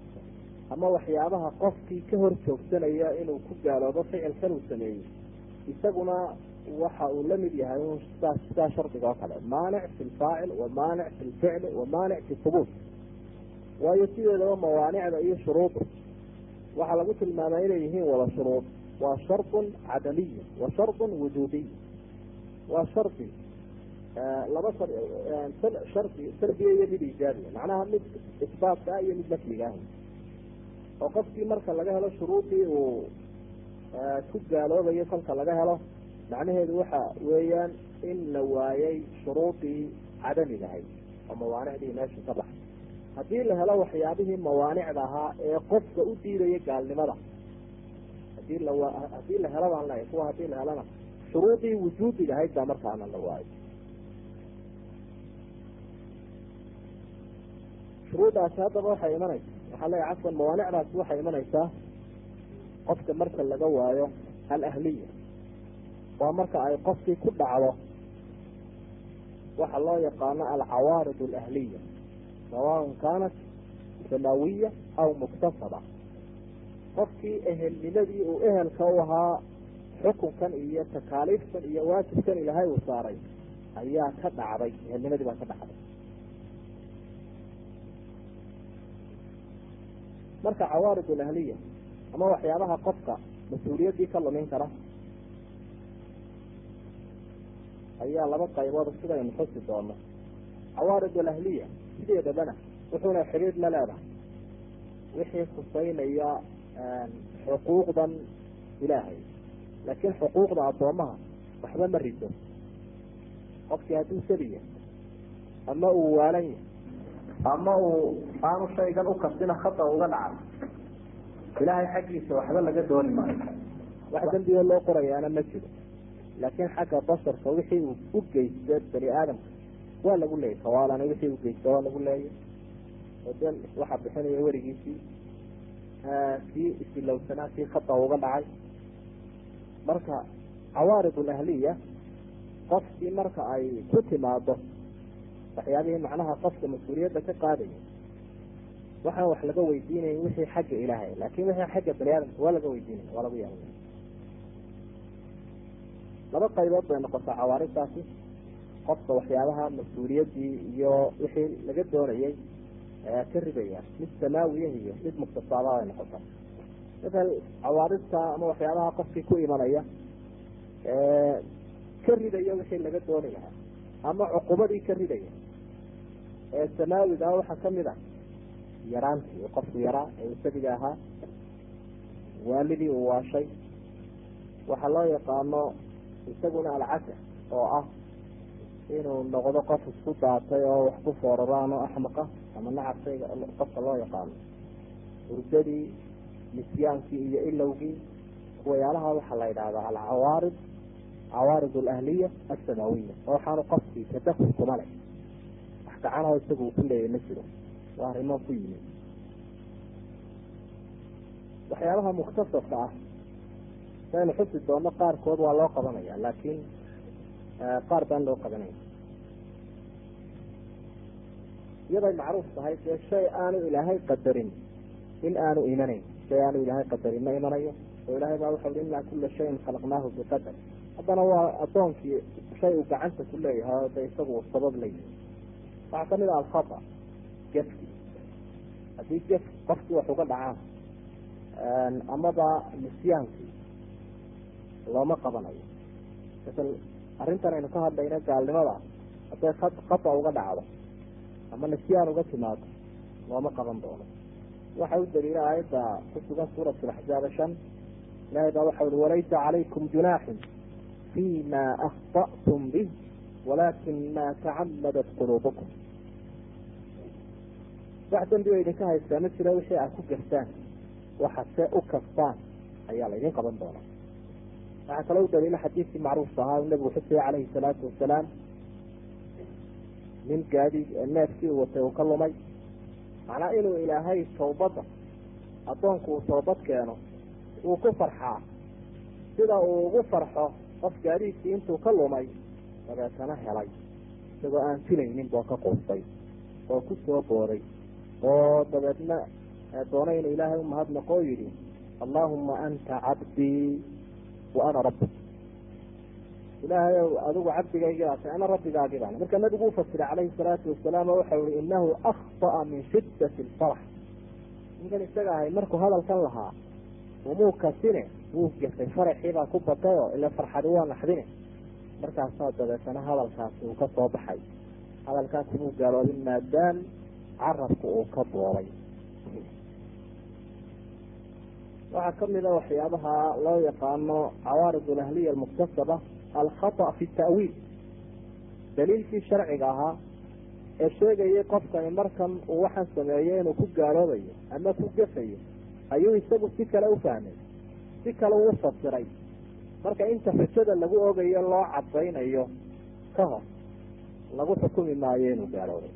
ama waxyaabaha qofkii ka hor joogsanaya inuu ku gaaloobo ficilkan uu sameeyey. Isaguna waxa uu la mid yahay un sidaa shardiga oo kale. Maanic fi lfaacil wa maanic fi lficli wa maanic fi hubuut waayo sideedaba mawaanicda iyo shuruudu waxaa lagu tilmaamay inay yihiin wada shuruud waa shardun cadamiy wa shardun wujuudiy waa shardi laba shardi sardiya iyo mid ijaabiya macnaha mid isbaatka ah iyo mid nafyiga ah oo qofkii marka laga helo shuruudii uu ku gaaloobayo kolka laga helo macnaheedu waxa weeyaan in la waayay shuruudii cadamigahayd oo mawaanicdii meesha ka baxay. Haddii la helo waxyaabihii mawaanicda ahaa ee qofka u diidaya gaalnimada haddii la haddii la helo baan leeyahy kuwa haddii la helona shuruudii wujuudiga ahayd baa markaana la waayo. Shuruuddaasi haddaba waxay imanaysa. Waxaa leeyahy cafwan mawaanicdaasi waxay imanaysaa qofka marka laga waayo alahliya waa marka ay qofkii ku dhacdo. Waxa loo yaqaano alcawaarid alahliya sawaan kaanat samaawiya aw muktasaba qofkii ehelnimadii uu ehelka u ahaa xukunkan iyo takaaliiftan iyo waajibkan ilaahay uu saaray ayaa ka dhacday ehelnimadii baa ka dhacday. Marka cawaarid alahliya ama waxyaabaha qofka mas'uuliyaddii ka lumin kara ayaa laba qaybood sidaynu xusi doono cawaarid alahliya sideedabana wuxuuna xiriir la leedahay. Wixii khuseynaya xuquuqdan ilaahay. Laakiin xuquuqda addoomaha waxba ma rido qofkii hadduu saliya ama uu waalan yahay ama uu aanu shaygan ukasina khata uga dhacay ilaahay xaggiisa waxba laga dooni maayo. Wax dembiga loo qorayaana ma jiro. Laakiin xagga basarka wixii uu u geysta bani aadamka waa lagu leeyay kawaalana wixii u geysta waa lagu leeyay. Odan waxaa bixinaya werigiisii kii isilowsanaa kii khata uga dhacay marka cawaarid alahliya qofkii marka ay ku timaado waxyaabihii macnaha qofka mas'uuliyadda ka qaadaya waxaan wax laga weydiinayn wixii xagga ilaahay laakin wixii xagga bani aadamka waa laga weydiinaya waa lagu yaaba laba qaybood bay noqotaa cawaaridtaasi qofka waxyaabaha mas'uuliyaddii iyo wixii laga doonayay ka ridaya mid samaawiya iyo mid muktasaaba bay noqotaa masal cawaaridta ama waxyaabaha qofkii ku imanaya ka ridaya wixii laga dooni lahaa ama cuqubadii ka ridaya ee samaawiga waxaa ka mid ah yaraantii qofku yaraa ee isabiga ahaa waalidii uu waashay waxaa loo yaqaano isaguna alcasa oo ah inuu noqdo qof isku daatay oo wax ku fooraraan oo axmaqa ama nacab shayga qofka loo yaqaano. Hurdadii nisyaankii iyo ilowgii kuwayaalaha waxaa la yidhahdaa alcawaarid cawaarid alahliya alsamaawiya oo waxaanu qofkii tadakul kuma leh. Wax gacanaho isagu uu ku leeyay ma jiro. Waa arrimo ku yimid. Waxyaabaha muktasabka ah saynu xusi doono qaarkood waa loo qabanaya laakiin qaar baan loo qabanaya iyaday macruuf tahay dee shay aanu ilaahay qadarin in aanu imanayn shay aanu ilaahay qadarin ma imanayo oo ilaahay baa waxau inaa kula shayin khalaqnaahu biqadar. Haddana waa addoonkii shay uu gacanta ku leeyahay oo de isagu sabab layihi waxaa ka mid ah alkhata gefki. Haddii gef qofkii wax uga dhacaan amaba nisyaankii looma qabanayo. Masal arrintan aynu ka hadlayna gaalnimada hadday khata uga dhacdo ama nisyaan uga timaado looma qaban doono. Waxa u daliila aayadda ku sugan suurat laxzaaba shan. Ilahay baa waxa ui walaysa calaykum junaaxun fima akhta'tum bih walakin ma tacamadat quluubukum. Wax dambi o idinka haystaa ma jiro wixii aad ku gastaan waxaad see u kastaan ayaa laydin qaban doonaa. Waxaa kaloo u daliila xadiidkii macruufka ahaa nabigu xusaya calayhi salaatu wasalaam nin gaadi neefkii uu watay uu ka lumay. Macnaa inuu ilaahay tawbadda addoonku uu toobad keeno wuu ku farxaa. Sida uu ugu farxo qof gaadiidkii intuu ka lumay dabeetana helay. Isagoo aan filaynin boo ka quustay oo ku soo booday oo dabeedna doonay inuu ilaahay umahadnaqo oo yidhi allaahuma anta cabdii wa ana rabbi ilaahay ow adigu cabdigaygii baatay ana rabbigaagii baan marka nabigu ufasiray calayhi salaatu wasalaam oo waxau ihi inahu akhطa'a min shiddati lfarax ninkan isaga ahay markuu hadalkan lahaa umuu kasine wuu gafay faraxii baa ku batay oo ila farxadi waa naxdine. Markaasaa dabeetana hadalkaasi uu ka soo baxay. Hadalkaasi muu gaaloobin maadaam carabku uu ka boobay. Waxaa kamida waxyaabaha loo yaqaano cawaarid alahliya almuktasaba alkhata fi ta'wiil daliilkii sharciga ahaa ee sheegayay qofkani markan uu waxaan sameeyo inuu ku gaaloobayo ama ku gafayo ayuu isagu si kale u fahmay si kale uu fasiray marka inta xujada lagu ogayo loo cadaynayo ka hor lagu xukumi maayo inuu gaaloobay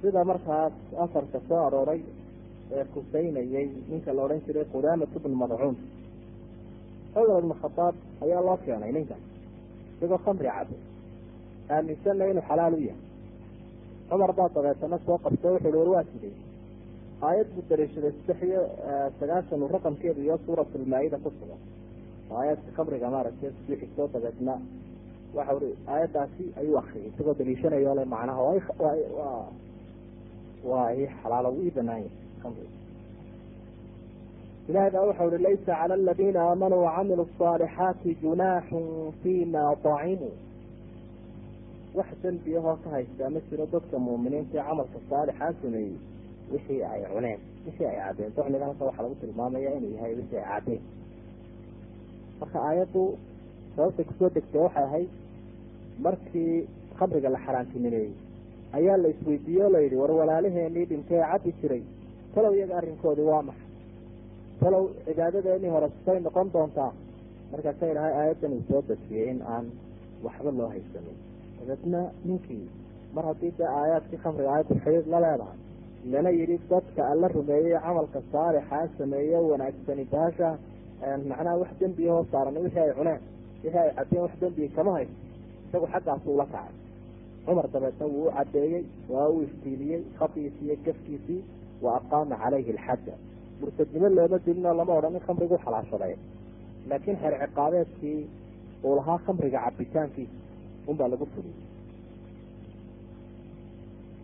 sida markaas afarka soo arooray ee kusaynayay ninka la odhan jiray qudaamat bnu madcuun cumar ibnu khadaab ayaa loo keenay ninkan isagoo khamri cabo aaminsanna inuu xalaal u yahay cumar baa dabeetana soo qabtay wuxu uhi war waa sidey aayad buu dariishaday saddex iyo sagaashan uu raqamkeedu iyo suuratulmaa-ida ku sugan aayadka khamriga maaragtay sii soo dabeetna waxa ui aayaddaasi ayuu akriyay isagoo daliishanayo le macnaha waa waa xalaalo ii banaanya khamriga ilahay baa wuxau hi laysa cala aladiina aamanuu wacamiluu asaalixaati junaaxun fiimaa dacimuu wax dembiyahoo ka haysta ma jiro dadka muuminiinta ee camalka saalixaa sameeyey wixii ay cuneen wixii ay caddeen docniga halka waxaa lagu tilmaamaya inuu yahay wixii ay caddeen marka aayaddu sababta ku soo degtay waxay ahayd markii khamriga la xaraantinimeeyey ayaa la isweydiiyey o la yidhi war walaalaheenii dhintee caddi jiray talow iyaga arrinkoodii waa maxay talow cibaadadeenii hore say noqon doontaa. Markaasa ilahay aayaddan uu soo dejiyey in aan waxba loo haysanin dabeedna ninkii mar haddii dee aayaadkii khamriga aayaddu xidhiir la leedahay lana yidhi dadka alla rumeeyey camalka saalixaa sameeye wanaagsani baasha macnaha wax dembiyahoo saaran wixii ay cuneen wixii ay caddeen wax dembiga kama hayso. Isagu xaggaasuu la kacay. Cumar dabeedna wuu u caddeeyey waa u iftiiliyey khadiisii iyo gafkiisii wa aqaama calayhi alxadda murtadnimo looma dilinoo lama odhan in khamrigu xalaashaday laakiin xeer ciqaabeedkii uu lahaa khamriga cabitaankiisa unbaa lagu fuliyey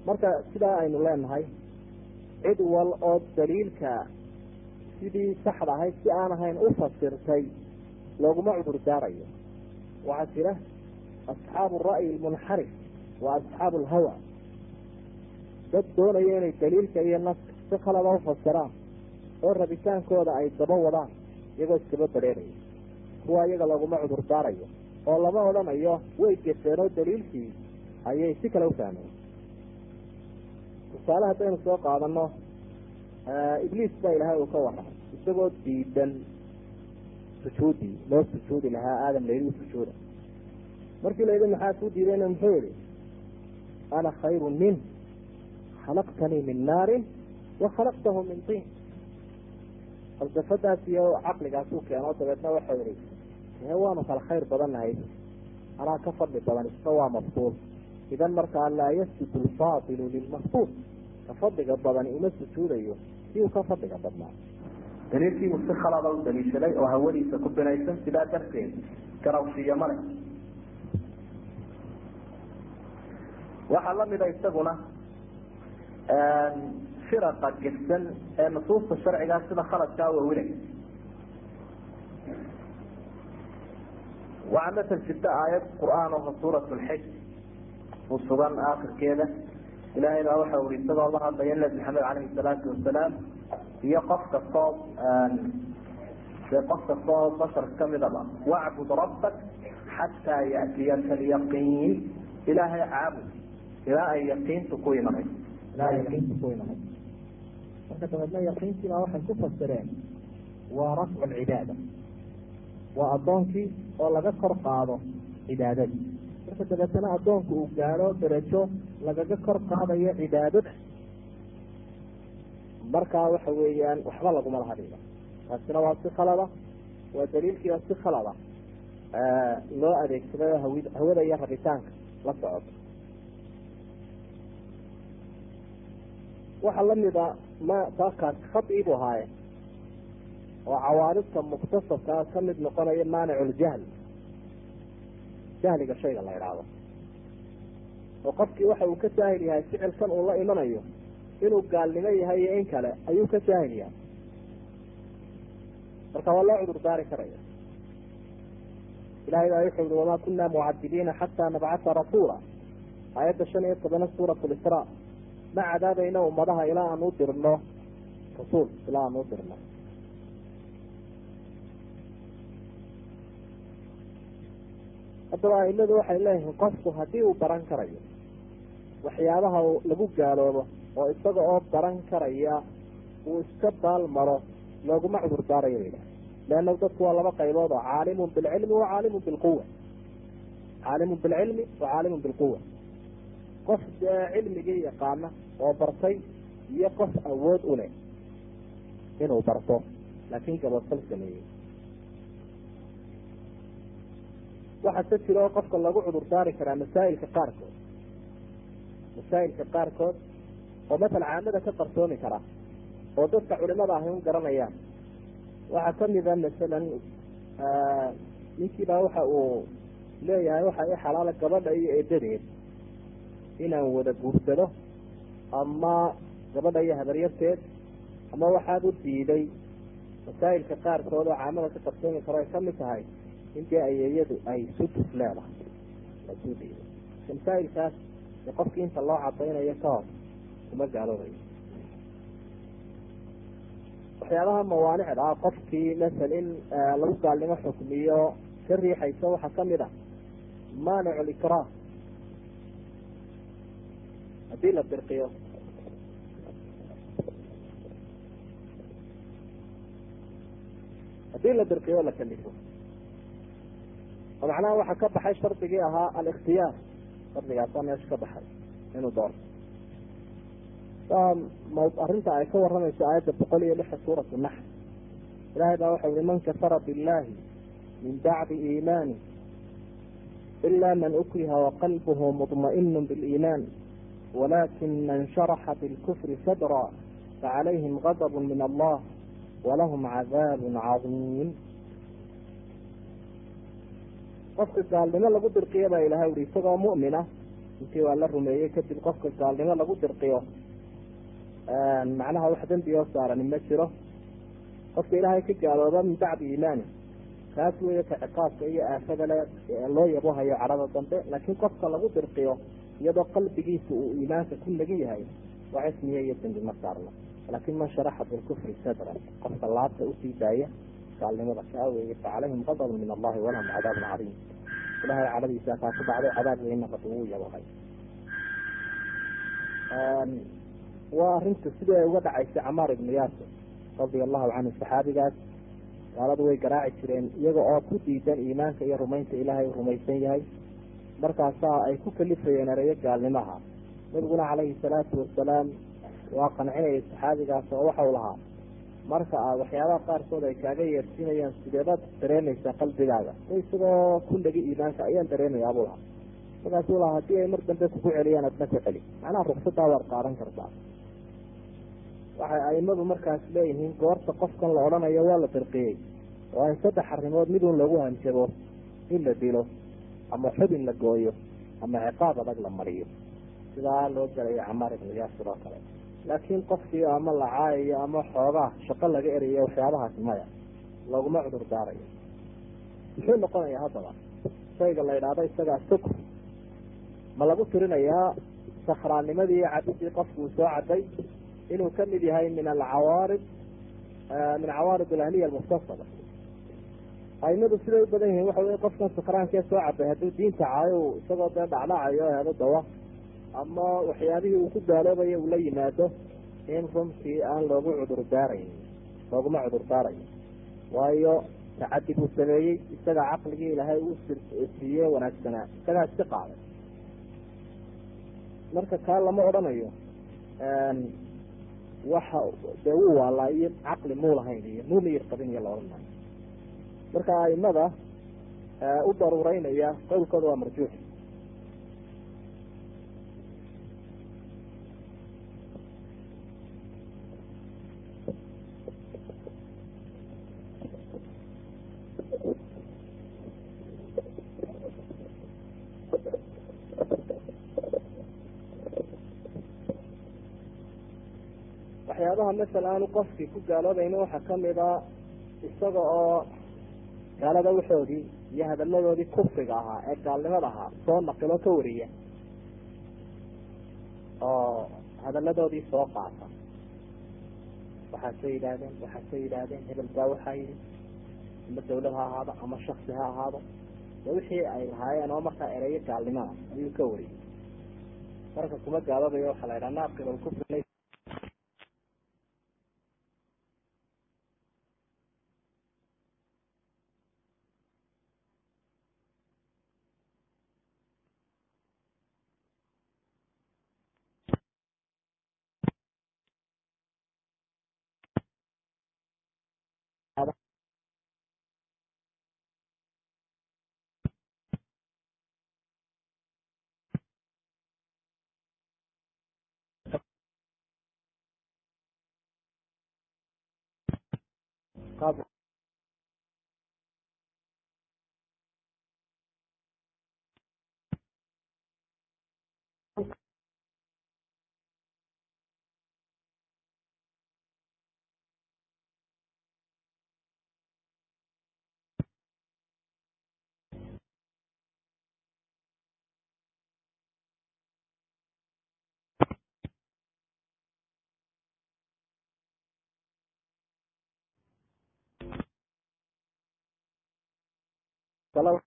marka sidaa aynu leenahay cid wal oo daliilka sidii saxda ahayd si aan ahayn u fasirtay looguma cudur daarayo waxaa jira asxaabu ra'yi lmunxarif wa asxaabu alhawa dad doonaya inay daliilka iyo naska si khalada ufasiraan oo rabitaankooda ay daba wadaan iyagoo iskaba badheeraya kuwa iyaga looguma cudur daarayo oo lama odhanayo way gefeen oo daliilkii ayay si kale ufahmeen tusaale haddaynu soo qaadano ibliis baa ilaahay uu ka warramay. Isagoo diidan sujuudii loo sujuudi lahaa aadam layidhi u sujuuda. Markii layidhi maxaa kuu diidayna? Muxuu yihi ana khayru min khalaqtanii min naarin wa khalaqtahu min tiin falsafadaas iyo caqligaasuu keeno dabeedna waxau yihi ee waanu kala khayr badannahay anaa ka fadli badan isna waa maftuul idan markaa laa yasjudu alfaadilu lilmaftuul ka fadliga badani uma sujuudayo si uu ka fadliga badnaa. Daliilkiibuu si khalada u daliishaday oo hawadiisa ku binaysan sidaa darteed garawshiyo male waxaa lamida isaguna firaqa gefsan ee nusuusta sharcigaa sida khaladkaa wawinay waxaa masal jirta aayad qur'aan oo suurat lxij u sugan aakirkeeda ilahay baa waxa uri isagoo la hadlaya nabi maxamed caleyhi salaatu wasalaam iyo qof kastoo de qof kastoo bashar kamidaba wacbud rabbak xataa yatiyaka alyaqiin. Ilaahay caabud ilaa ay yaqiintu ku imanay ilaa yaqiintu ku imanay marka dabeedna yaqiintiibaa waxay ku fasireen waa rafcu lcibaada waa addoonkii oo laga kor qaado cibaadadii. Marka dabeetana addoonku uu gaadho darajo lagaga kor qaadayo cibaadada. Markaa waxa weeyaan waxba laguma laha dhiga taasina waa si khalada waa daliilkiiba si khalada loo adeegsaday hawada iyo rabitaanka la socota waxaa lamida ma taakaas khadii buu ahaaye oo cawaaridta muktasabkaa ka mid noqonaya maaniculjahl jahliga shayga la idhaahdo oo qofkii waxa uu ka jaahil yahay ficilkan uu la imanayo inuu gaalnimo yahay iyo in kale ayuu ka jaahil yahay. Marka waa loo cudur daari karaya. Ilahay baa wuxuu yihi wamaa kuna mucadibiina xataa nabcata rasuula. Aayadda shan iyo tobana suurat lisraa ma cadaabayna ummadaha ilaa aan u dirno rasuul ilaa aan u dirno. Haddaba aimadu waxay leeyihiin qofku haddii uu baran karayo waxyaabaha lagu gaaloobo oo isaga oo baran karaya uu iska baal maro looguma cudur daarayo ba yidhaha leanna dadku waa laba qaybood oo caalimun bilcilmi wa caalimun bilquwa caalimun bilcilmi wa caalimun bilquwa qof dee cilmigii yaqaana oo bartay iyo qof awood u leh inuu barto laakiin gabadfal sameeyey. Waxaa se jira oo qofka lagu cudur daari karaa masaa'ilka qaarkood. Masaa'ilka qaarkood oo masala caamada ka qarsoomi kara oo dadka culimada ahi un garanayaan. Waxaa kamida masalan ninkiibaa waxa uu leeyahay waxa i xalaala gabadha iyo eedadeed inaan wada guursado ama gabadha iyo habaryarteed ama waxaad u diiday masaa'ilka qaarkood oo caamada ka qarsoomi karo ay ka mid tahay intii ayeeyadu ay sudus leedahay. Lasuu diiday. Masaa'ilkaas de qofkii inta loo cadaynayo ka hor kuma gaaloobayo. Waxyaabaha mawaanicda ah qofkii masal in lagu gaalnimo xukmiyo ka riixaysa waxaa ka mid a maanic likraah haddii la dirqiyo haddii la dirqiyo la kalifo oo macnaha waxaa ka baxay shardigii ahaa alikhtiyaar shardigaasaa meesha ka baxay inuu doorto arrinta ay ka waramayso aayadda boqol iyo lixa suuratu naxl ilahay baa waxau yihi man kafara billahi. Min bacdi iimaani ila man ukriha waqalbuhu mطma'inu biliiman walakin man sharaxa bilkufri sadra facalayhim gadb min allah walahum cadaab cadiim qofka gaalnimo lagu dirqiyo baa ilahay uhi isagoo mu'min ah intii waa la rumeeyey kadib qofka gaalnimo lagu dirqiyo macnaha wax dembi oo saarani ma jiro qofka ilaahay ka gaalooba min bacdi iimaani kaas weeye ka ciqaabka iyo aafada loo yabohayo cadhada dambe laakiin qofka lagu dirqiyo iyadoo qalbigiisa uu iimaanka ku nagi yahay waa cismiye iyo dembi ma saarno. Laakin man sharaxa bilkufri sadran qofka laabta u sii daaya gaalnimada kaa weeye facalayhim gadabun min allahi walahum cadaabun cadiim ilahay cadhadiisa kaa ku dhacday cadaab weyna qad ugu yabohay waa arrinta sidii ay uga dhacaysay camaar ibnu yaasir radia allahu canhu saxaabigaas? Gaaladu way garaaci jireen iyaga oo ku diidan iimaanka iyo rumaynta ilaahay u rumaysan yahay markaasaa ay ku kalifayeen ereyo gaalnimaha. Nabiguna calayhi salaatu wasalaam waa qancinayay saxaabigaas oo waxau lahaa marka aad waxyaabaha qaarkood ay kaaga yeersinayaan sideebaad dareemaysaa qalbigaaga. Isagoo ku nagi iimaanka ayaan dareemayaa buu lahaa. Markaasuu lahaa haddii ay mar dambe kugu celiyaan adna ku celi macnaha ruksadaa waad qaadan kartaa. Waxay aimadu markaas leeyihiin goorta qofkan la odhanayo waa la dirqiyey oo in saddex arrimood midun lagu hanjabo in la dilo ama xubin la gooyo ama ciqaab adag la mariyo. Sidaa loo galayo camaar ibnu yaasir oo kale. Laakiin qofkii ama la caayayo ama xoogaa shaqo laga erayo waxyaabahaasi maya looguma cudur daarayo muxuu noqonayaa haddaba shayga la idhaahdo isagaa sukr ma lagu tirinayaa sakhraannimadii iyo cabidii qofku uu soo caday inuu ka mid yahay min alcawaarid min cawaarid alahniya almuktasaba aimadu siday u badan yihiin waxa wey qofkan sakraankee soo cabay hadduu diinta caayo isagoo dee dhacdhacayo helo dawa ama waxyaabihii uu ku gaaloobayo uu la yimaado in runtii aan loogu cudur daarayn looguma cudur daarayo waayo tacadi buu sameeyey isagaa caqligii ilaahay uu siiye wanaagsanaa isagaa iska qaaday. Marka kaa lama odhanayo waxa dee wuu waalaa iyo caqli muu lahayn iyo muu miyir qabin iyo la odhan maayo marka aimada u daruureynaya qowlkooda waa marjuux waxyaabaha masala aanu qofkii ku gaaloobaynin waxaa ka mid a isaga oo gaalada waxoodii iyo hadaladoodii kufriga ahaa ee gaalnimada ahaa soo naqilo ka wariya oo hadaladoodii soo qaata. Waxaasay yidhaahdeen waxaasay yidhaahdeen hebel baa waxaa yidhi. Ama dawlad ha ahaado ama shaksi ha ahaado. De wixii ay lahaayeen oo markaa ereyo gaalnimada ayuu ka wariyay. Marka kuma gaaloobayo waxaa la yidhaha naaqil qaab salaam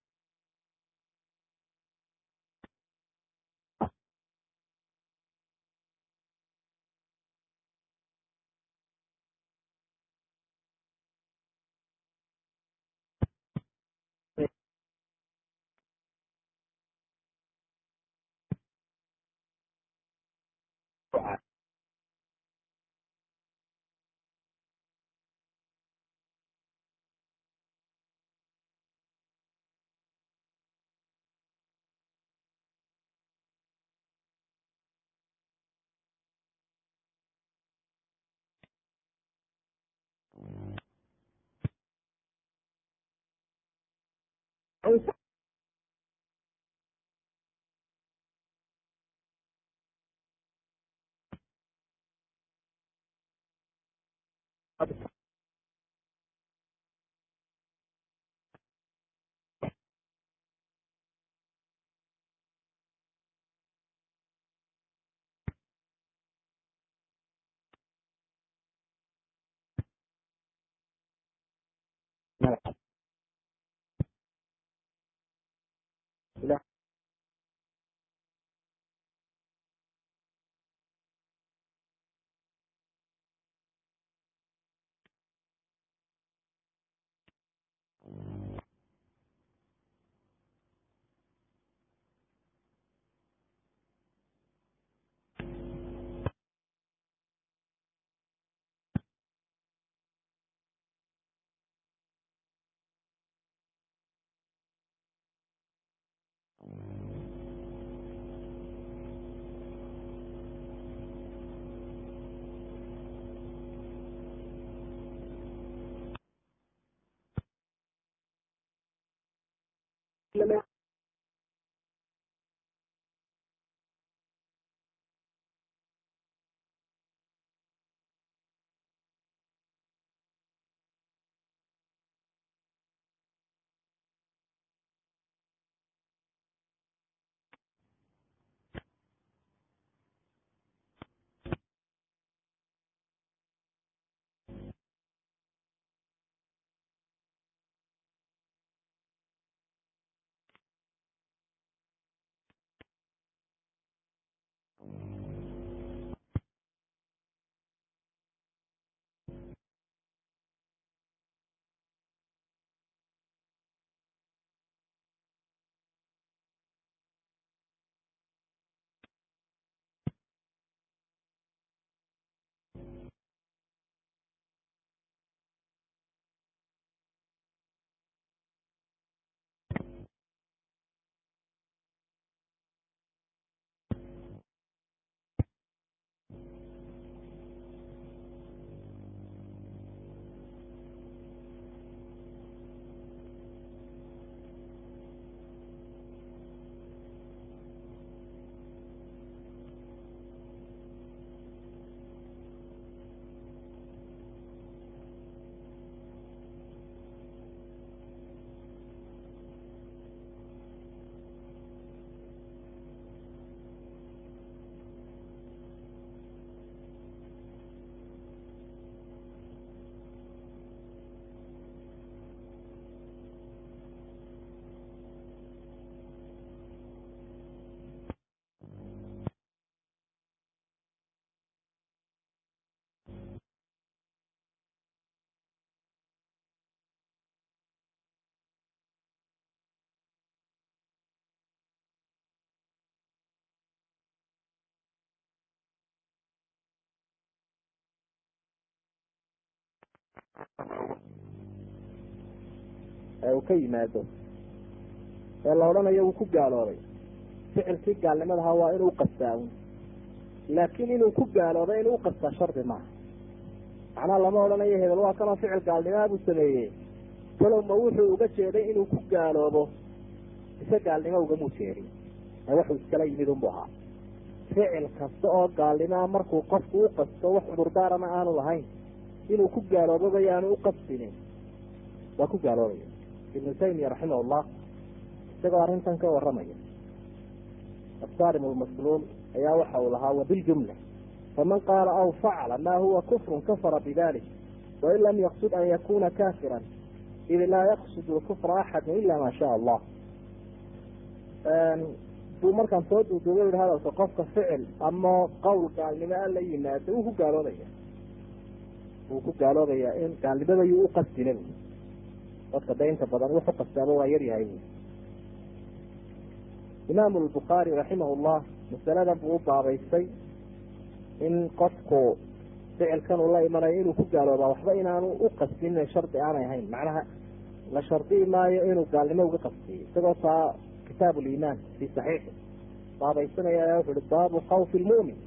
kala Hola. لما ee uu ka yimaado. Ee la odhanayo wuu ku gaaloobay ficilkii gaalnimadaha waa inuu qastaa un laakiin inuu ku gaalooday inuu uqastaa shardi maaha macnaha lama odhanayo hebel waa kanoo ficil gaalnimaa buu sameeyey. Kalow ma wuxuu uga jeeday inuu ku gaaloobo. Ise gaalnimo ugamuu jeedin ee wuxuu iskala yimid unbu ahaa. Ficil kasta oo gaalnimaa markuu qofku u qasto wax cudurdaarana aanu lahayn. Inuu ku gaalooboba yaanu u qastinin waa ku gaaloobaya ibnu taymiya raximahullah isagoo arrintan ka waramaya asaarim lmasluul ayaa waxa uu lahaa wabiljumla faman qaala aw facala ma huwa kufrun kafara bidalik wain lam yaqsud an yakuna kafiran id laa yaqsud lkufra axadu ila ma sha allah. Buu markaan soo duuduuba hadalka qofka ficil ama qowl gaalnimo a la yimaado wuu ku gaaloobaya wuu ku gaaloobayaa in gaalnimadayuu u qasdina bu dadka da inta badan wuxu qastaaba waa yaryahay bu imaamu lbukhaari raximah llah masaladan buu u baabaystay in qofku ficilkan uu la imanayo inuu ku gaaloobaa waxba inaanu u qasdinin shardi aanay ahayn. Macnaha la shardiyi maayo inuu gaalnimo uga qasdiyo isagoo taa kitaab liimaan fi saxiixi baabaysanaya ayaa wuxu uhi baabu khawfi lmu'min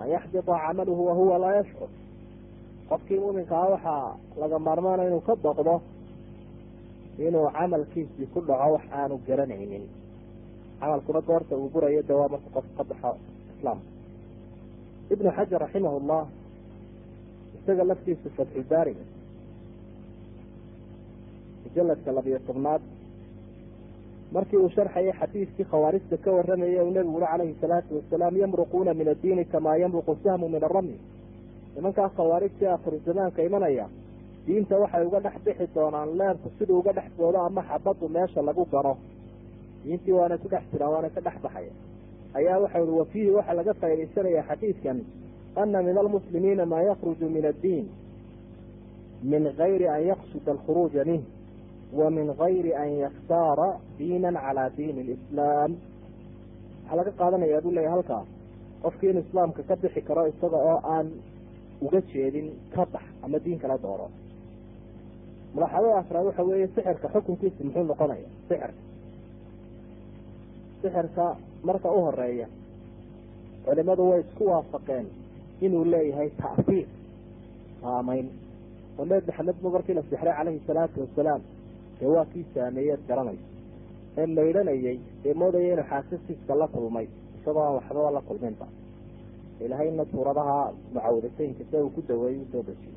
an yaxbita camaluhu wahuwa laa yashcur qofkii muminkaa waxaa laga maarmaana inuu ka boqdo inuu camalkiisii ku dhaco wax aanu garanaynin. Camalkuna goorta uu burayo de waa marka qof ka baxo islaamka ibnu xajar raximah llah isaga laftiisu fatxulbaariga mujaladka labiyo tobnaad markii uu sharxayay xadiiskii khawaarijta ka waramayay uu nebigu uri calayhi salaatu wasalaam yamruquuna min addiini kamaa yamruqu sahmu min aramy nimankaa khawaarijtii akhiru zamaanka imanaya diinta waxay uga dhex bixi doonaan leebku siduu uga dhex boodo ama xabaddu meesha lagu gano diintii waana ku dhex jiraan waana ka dhex baxaya ayaa waxa ui wafiihi waxaa laga faa'idaysanaya xadiidkan. Ana min almuslimiina maa yakruju min addiin. Min gayri an yaqsuda alkhuruuja minh wa min gayri an yaktaara diinan calaa diini lislaam waxaa laga qaadanaya buu leeyahy halkaa. Qofkii inuu islaamka ka bixi karo isaga oo aan uga jeedin ka bax ama diin kala dooro mulaxadada afraad waxa weeye sixirka xukunkiisa muxuu noqonaya sixirka sixirka marka u horreeya culimadu way isku waafaqeen inuu leeyahay ta'fiir saameyn oo nebi maxamed bu markii la sixray calayhi salaatu wasalaam dee waa kii saameeyeed garanayso ee maydhanayay ee moodaya inuu xaasasiiska la kulmay isagoo aan waxbaba la kulminba ilaahayna suuradaha mucawadateynka se uu ku daweeyey u soo dejiyey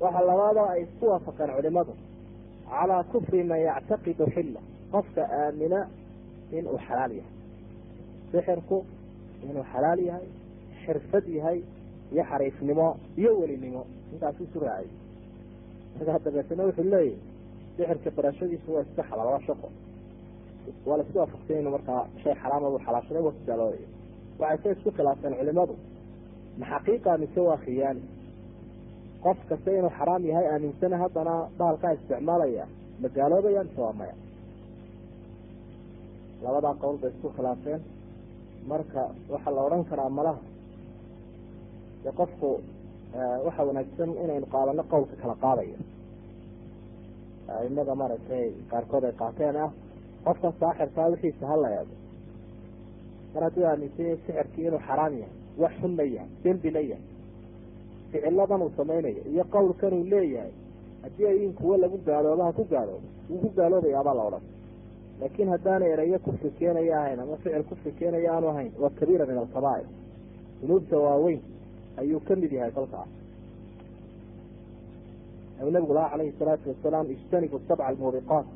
waxaa labaadoo ay isku waafaqeen culimadu calaa kufri man yactaqidu xilla. Qofka aamina inuu xalaal yahay. Sixirku inuu xalaal yahay xirfad yahay iyo xariifnimo iyo welinimo. Intaas isu raacay markaa dabeetana wuxuu leeyahy sixirka barashadiisu waa iska xalaal waa shaqo. Waa la isku waafaqsan inu markaa shay xaraama buu xalaashaday gaaloobaya waxay se isku khilaafeen culimadu ma xaqiiqa mise waa khiyaani qof kasta inuu xaraam yahay aaminsana haddana bahalkaa isticmaalaya. Ma gaaloobaya mise waa maya labadaa qowl bay isku khilaafeen. Marka waxaa la odhan karaa malaha. De qofku waxa wanaagsan inaynu qaadano qowlka kala qaadaya aimada maaragtay qaarkood ay qaateen ah qofkan saaxirkaa wixiisa hala eego mar hadduu aaminsanya sixirkii inuu xaraam yahay wax xunna yahay dembina yahay ficiladan uu samaynayo iyo qowlkan uu leeyahay haddii ay in kuwo lagu gaalooba ha ku gaaloobo wuu ku gaaloobayaabaa la odhan. Laakin haddaana erayo kufri keenaya ahayn ama ficil kufri keenaya aanu ahayn waa kabiira min alkabaa'ir dunuubta waaweyn ayuu ka mid yahay kolkaas nabigu laha calayhi salaatu wasalaam ijtanibu sabca almuubiqaat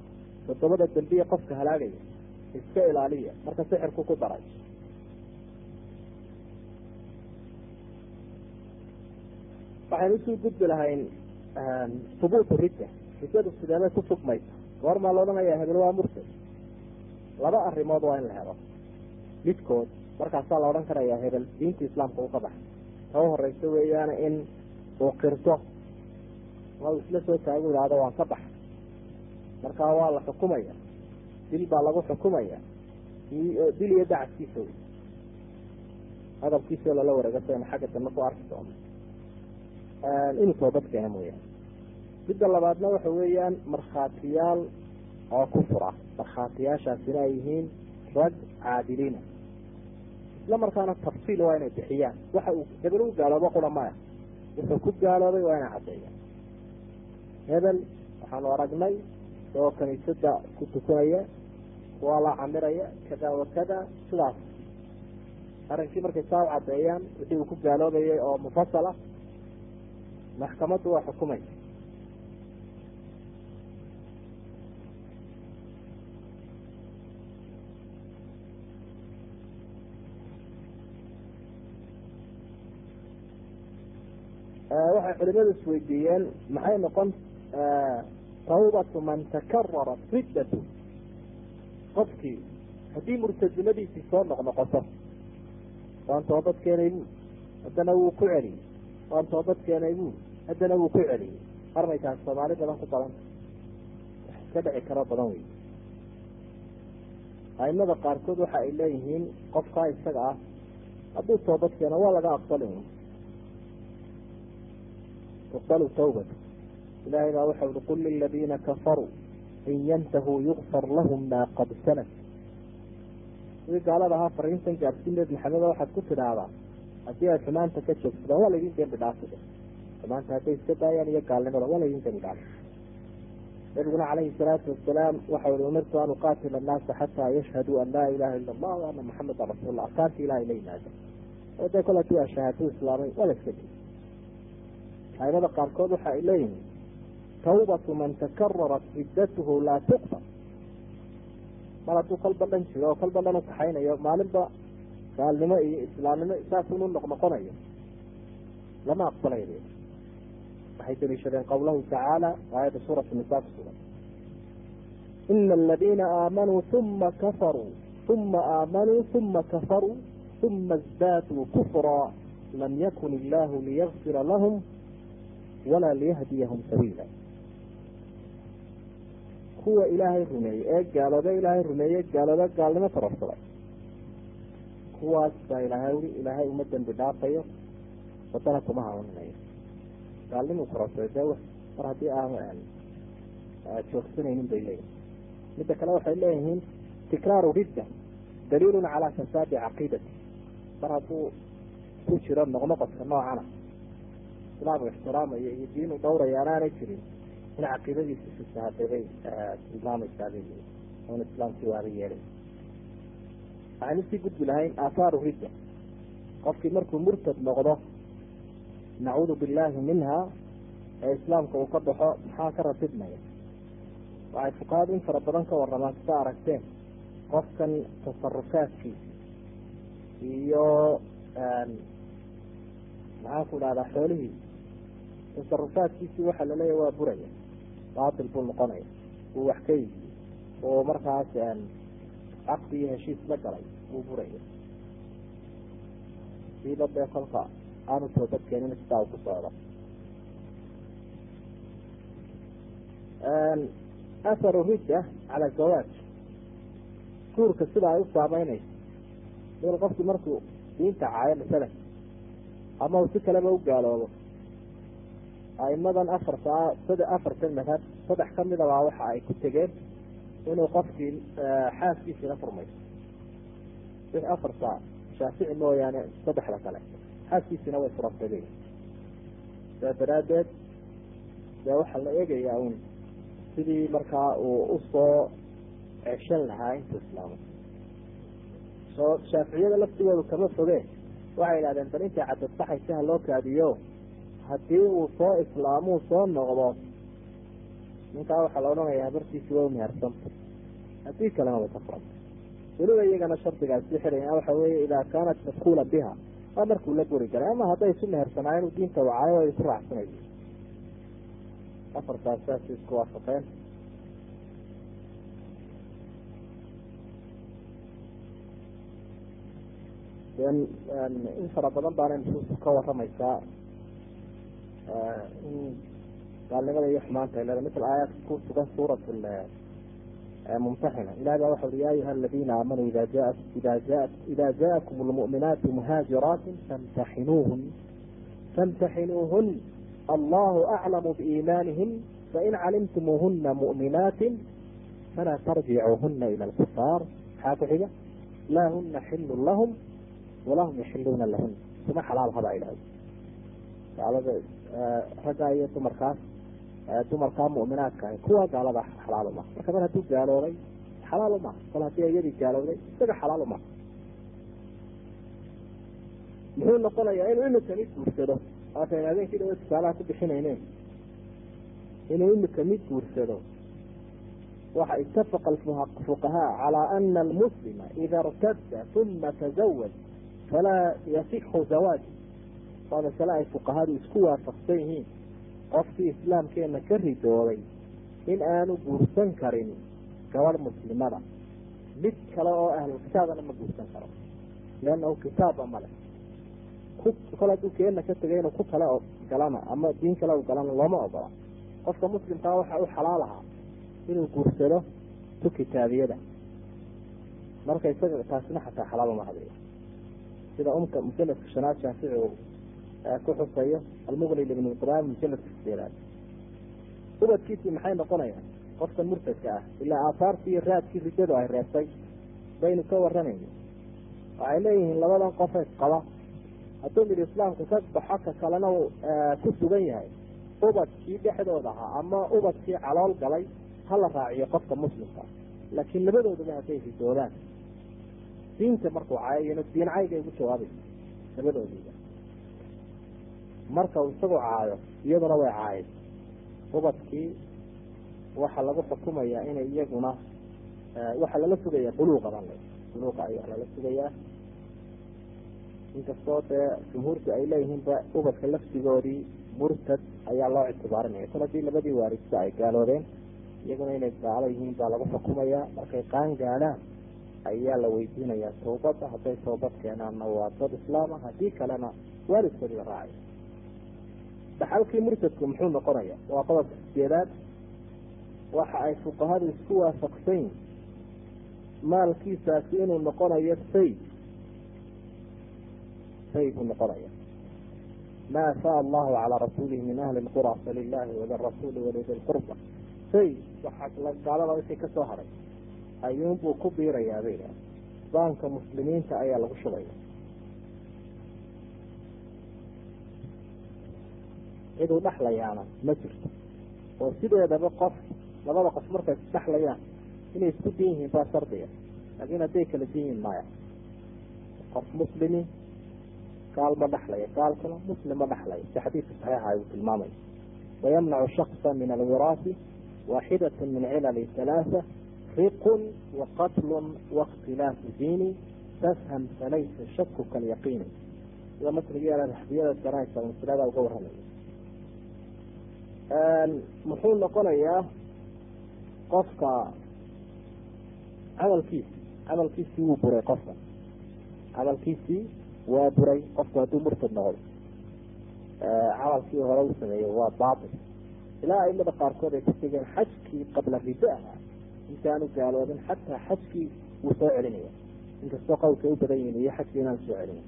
todobada dambiye qofka halaagaya iska ilaaliya marka sixirku ku daray waxaynu usuu gudbi lahayn hubuutu ridda. Riddadu sideebay ku sugmaysa goormaa la odhanaya hebel waa murtad. Laba arrimood waa in la helo. Midkood markaasaa la odhan karaya hebel diinta islaamka uu ka baxay ta u horeysa weeyaan in uu qirto. Ma uu isla soo taagu idhaahdo waan ka baxay markaa waa la xukumaya. Dil baa lagu xukumaya. Dil iyo dacadkiisa wey. Hadabkiisao lala wareego saynu xagga dambe ku arki doono inuu toobad keena mooyaane midda labaadna waxa weeyaan markhaatiyaal oo ku fura. Markhaatiyaashaasina ay yihiin rag caadiliina isla markaana tafsiil waa inay bixiyaan. Waxa uu hebel u gaaloobo qura maya wuxuu ku gaaloobay waa inay caddeeya hebel waxaanu aragnay isagoo kaniisada ku tukanaya waa la camiraya kada wa kada sidaas. Arrinkii markay saa u caddeeyaan wixii uu ku gaaloobayay oo mufasal ah maxkamaddu waa xukumaysa waxay culimadu isweydiiyeen maxay noqon tawbatu man takararat riddatu qofkii haddii murtadnimadiisii soo noqnoqoto waan toobad keenay bu haddana wuu ku celiyey waan toobad keenay bu haddana wuu ku celiyey. Armaykaas soomaali badan ku badan. Wax iska dhici karo badan wey aimada qaarkood waxa ay leeyihiin qofkaa isaga ah hadduu toobad keeno waa laga aqbali tuqbalu tawbatu ilahay baa waxa ui qul liladiina kafaruu in yantahuu yukfar lahum maa qad sanad sidii gaalada ahaa fariintan gaadhsiin nebi waxaad ku tidhaahdaa haddii ay xumaanta ka joogsadaan waa laydin dembi dhaafide xumaanta hadday iska daayaan iyo gaalnimada waa laydin dembi dhaafi nabiguna calayhi salaatu wasalaam waxa ui umirtu an uqaatila annaasa xataa yashhaduu an laa ilaha ila allah wa ana maxameda rasuullah arkaanti ilahay la yimaada oo kol haddii ashahaatu islaamay waa la iska aimada qaarkood waxa ay leeyihiin tawbatu man takararat riddatuhu laa tuqbal mar hadduu kolba dhan jiro oo kolba dhan ukaxaynayo maalinba gaalnimo iyo islaamnimo saasunu noqnoqonayo lama aqbalayo waxay daliishadeen qawlahu tacaala aayadda suurat nisa ku sugan ina aladiina aamanuu uma kafaruu uma aamanuu uma kafaruu uma isdaaduu kufra lam yakun illahu liyagfira lahum walaa liyahdiyahum sabiila kuwa ilaahay rumeeyey ee gaaloobe ilaahay rumeeye gaaloobe gaalnimo tarorsaday kuwaas baa ilaahay uri ilaahay uma dembi dhaafayo wadana kuma hawaninayo gaalnimu tarorsaday dee mar haddii aan joogsanaynin bay leeyihiin midda kale waxay leeyihiin tikraaru ridda daliilun calaa fasaadi caqiidati. Mar hadduu ku jiro noqnoqodka noocana. Islaamku ixtiraamayo iyo diinu dhowraya anaanay jirin in caqiidadiisa fisahaday bay tilmaamaysaa bay oon waaba yeelay waxaynu sii gudbi lahayn aahaaru ridda. Qofkii markuu murtad noqdo nacuudu billahi minha ee islaamka uu ka baxo maxaa ka ratibmaya waxay fuqahadu in fara badan ka waramaan sida aragteen qofkan tasarufaadkiisa iyo maxaan ku dhahdaa xoolihiisa tasarufaadkiisii waxaa laleeyahy waa buraya baatil buu noqonaya uu wax ka yihi oo markaas caqdi iyo heshiis la galay wuu buraya. Siiba dee kolka aanu toobad keenin sidaa ku socdo aharu ridda cala zawaaj. Guurka sida ay u saameynayso il qofkii markuu diinta caayo masalan ama uu si kaleba u gaaloobo aimadan afartaa sad afartan madhab saddex kamidabaa waxa ay ku tegeen inuu qofkii xaaskiisina furmayso wix afartaa shaafici mooyaane saddexda kale xaaskiisina way furantay saa daraaddeed dee waxaa la eegayaa un sidii markaa uu u soo ceshan lahaa intuu islaamay soo shaaficiyada laftigoodu kama foge waxay idhahdeen bal intay cadadbaxaysa ha loo kaadiyo haddii uu soo islaamuu soo noqdo ninkaa waxaa la odhanaya habartiisi waa umehersanta haddii kalena way ka furanta weliba iyagana shardigaasi xidhaya waxa weeye idaa kaanat madkuula biha waa markuu la guri galay ama hadday isu mehersanaayen uu diinta wacaayo ay ku raacsanayso. Afartaas saasay isku waafaqeen. In fara badan baana nusuustu ka waramaysaa in gaalnimada iyo xumaanta leeda misl aayaadka ku sugan suurat mumtaxina ilahi baa waxa uri ya ayuha aladina aamanuu ida jaa ida jaa ida jaakum lmu'minaatu muhaajiraatin famtaxinuuhun famtaxinuuhun allahu aclamu biiimaanihin fain calimtumuuhuna mu'minaatin falaa tarjicuuhuna ila alkufaar maxaa ku xiga? Laa huna xilun lahum walahum yaxiluuna lahun kuma xalaal haba idhahdo gaalada raggaa iyo dumarkaas dumarkaa mu'minaadka ah kuwa gaalada xalaal uma marka mar hadduu gaaloobay xalaal uma kol haddii iyadii gaalowday isaga xalaal uma muxuu noqonayaa inuu imika mid guursado. Waatan habeenkii dhawa tusaalaha ku bixinayneen inuu imika mid guursado. Waxa itafaqa fuqahaa calaa ana almuslima ida irtada uma tazawaj falaa yasixu zawaaj waa masale ay fuqahadu isku waafaqsan yihiin qofkii islaamkeena ka ridoobay in aanu guursan karin gabadh muslimada. Mid kale oo ahlulkitaabana ma guursan karo. Leannahu kitaabba male ku kol hadduu keena ka tegay inuu ku kale galana ama diin kale u galana looma ogola qofka muslimkaa waxa u xalaal ahaa inuu guursado tu kitaabiyada. Marka isaga taasina xataa xalaal uma habeeyo sida umka mujaladka shanaad shaafici uu ku xusayo almuqni libn qudam mujaladka ubadkiisii maxay noqonayaan? Qofkan murtadka ah ilaa aahaartii iyo raadkii rijadu ay reebtay baynu ka waramayna waxay leeyihiin labadan qofe qaba. Hadduu mid islaamka ka baxo ka kalena uu ku sugan yahay. Ubadkii dhexdooda ahaa ama ubadkii calool galay hala raaciyo qofka muslimka. Laakiin labadoodaba hadday ridoodaan diinta markuu caayayana diin caygay ugu jawaabaysa labadoodiiba marka uu isagu caayo iyaduna way caayay ubadkii waxaa lagu xukumayaa inay iyaguna waxaa lala sugayaa buluuqa ban buluuqa ayaa lala sugayaa inkastoo dee jumhuurtu ay leeyihiinba ubadka laftigoodii murtad ayaa loo ictibaarinaya. Haddii labadii waaridsa ay gaaloodeen iyaguna inay gaalo yihiin baa lagu xukumayaa markay qaan gaadhaan ayaa la weydiinayaa. Tawbadda hadday tawbad keenaanna waa dad islaama haddii kalena waalidkoodii la raacay dhaxalkii murtadku muxuu noqonaya? Waa qodobka sideedaad waxa ay fuqahadu isku waafaqsan yihiin maalkiisaasi inuu noqonayo say say buu noqonaya. Ma afaa allahu calaa rasuulihi min ahli lqura falilahi walirasuuli walidi lqurba say waxaa gaalada wixii ka soo haray ayuunbuu ku biirayaa bay idhaha baanka muslimiinta ayaa lagu shubaya ciduu dhexlayaana ma jirto. Oo sideedaba qof labada qof markay isdhexlayaan inay isku din yihiin baa shardiga. Laakiin hadday kala din yihiin maya qof muslimi gaal ma dhexlaya gaalkuna muslim ma dhexlaya si xadiidka saxiixa uu tilmaamay. Wayamnacu shaksa min alwiraasi waaxidat min cilali halaatha riqun waqatlun waاkhtilaafu diini tafham falaysa shaku kalyaqiini. Sida masrigeeda raxbiyada garanaysa masilada uga warramaya muxuu noqonayaa qofka camalkiisi camalkiisii wuu buray qofka. Camalkiisii waa buray qofku hadduu murtad noqdo. Camalkii hore u sameeyey waa baatil. Ilaa aimada qaarkood ay ku tegeen xajkii qabla rida ahaa intaanu gaaloobin xataa xajkii wuu soo celinaya. Inkastoo qowlkay u badan yihiin iyo xajkii inaan soo celinayn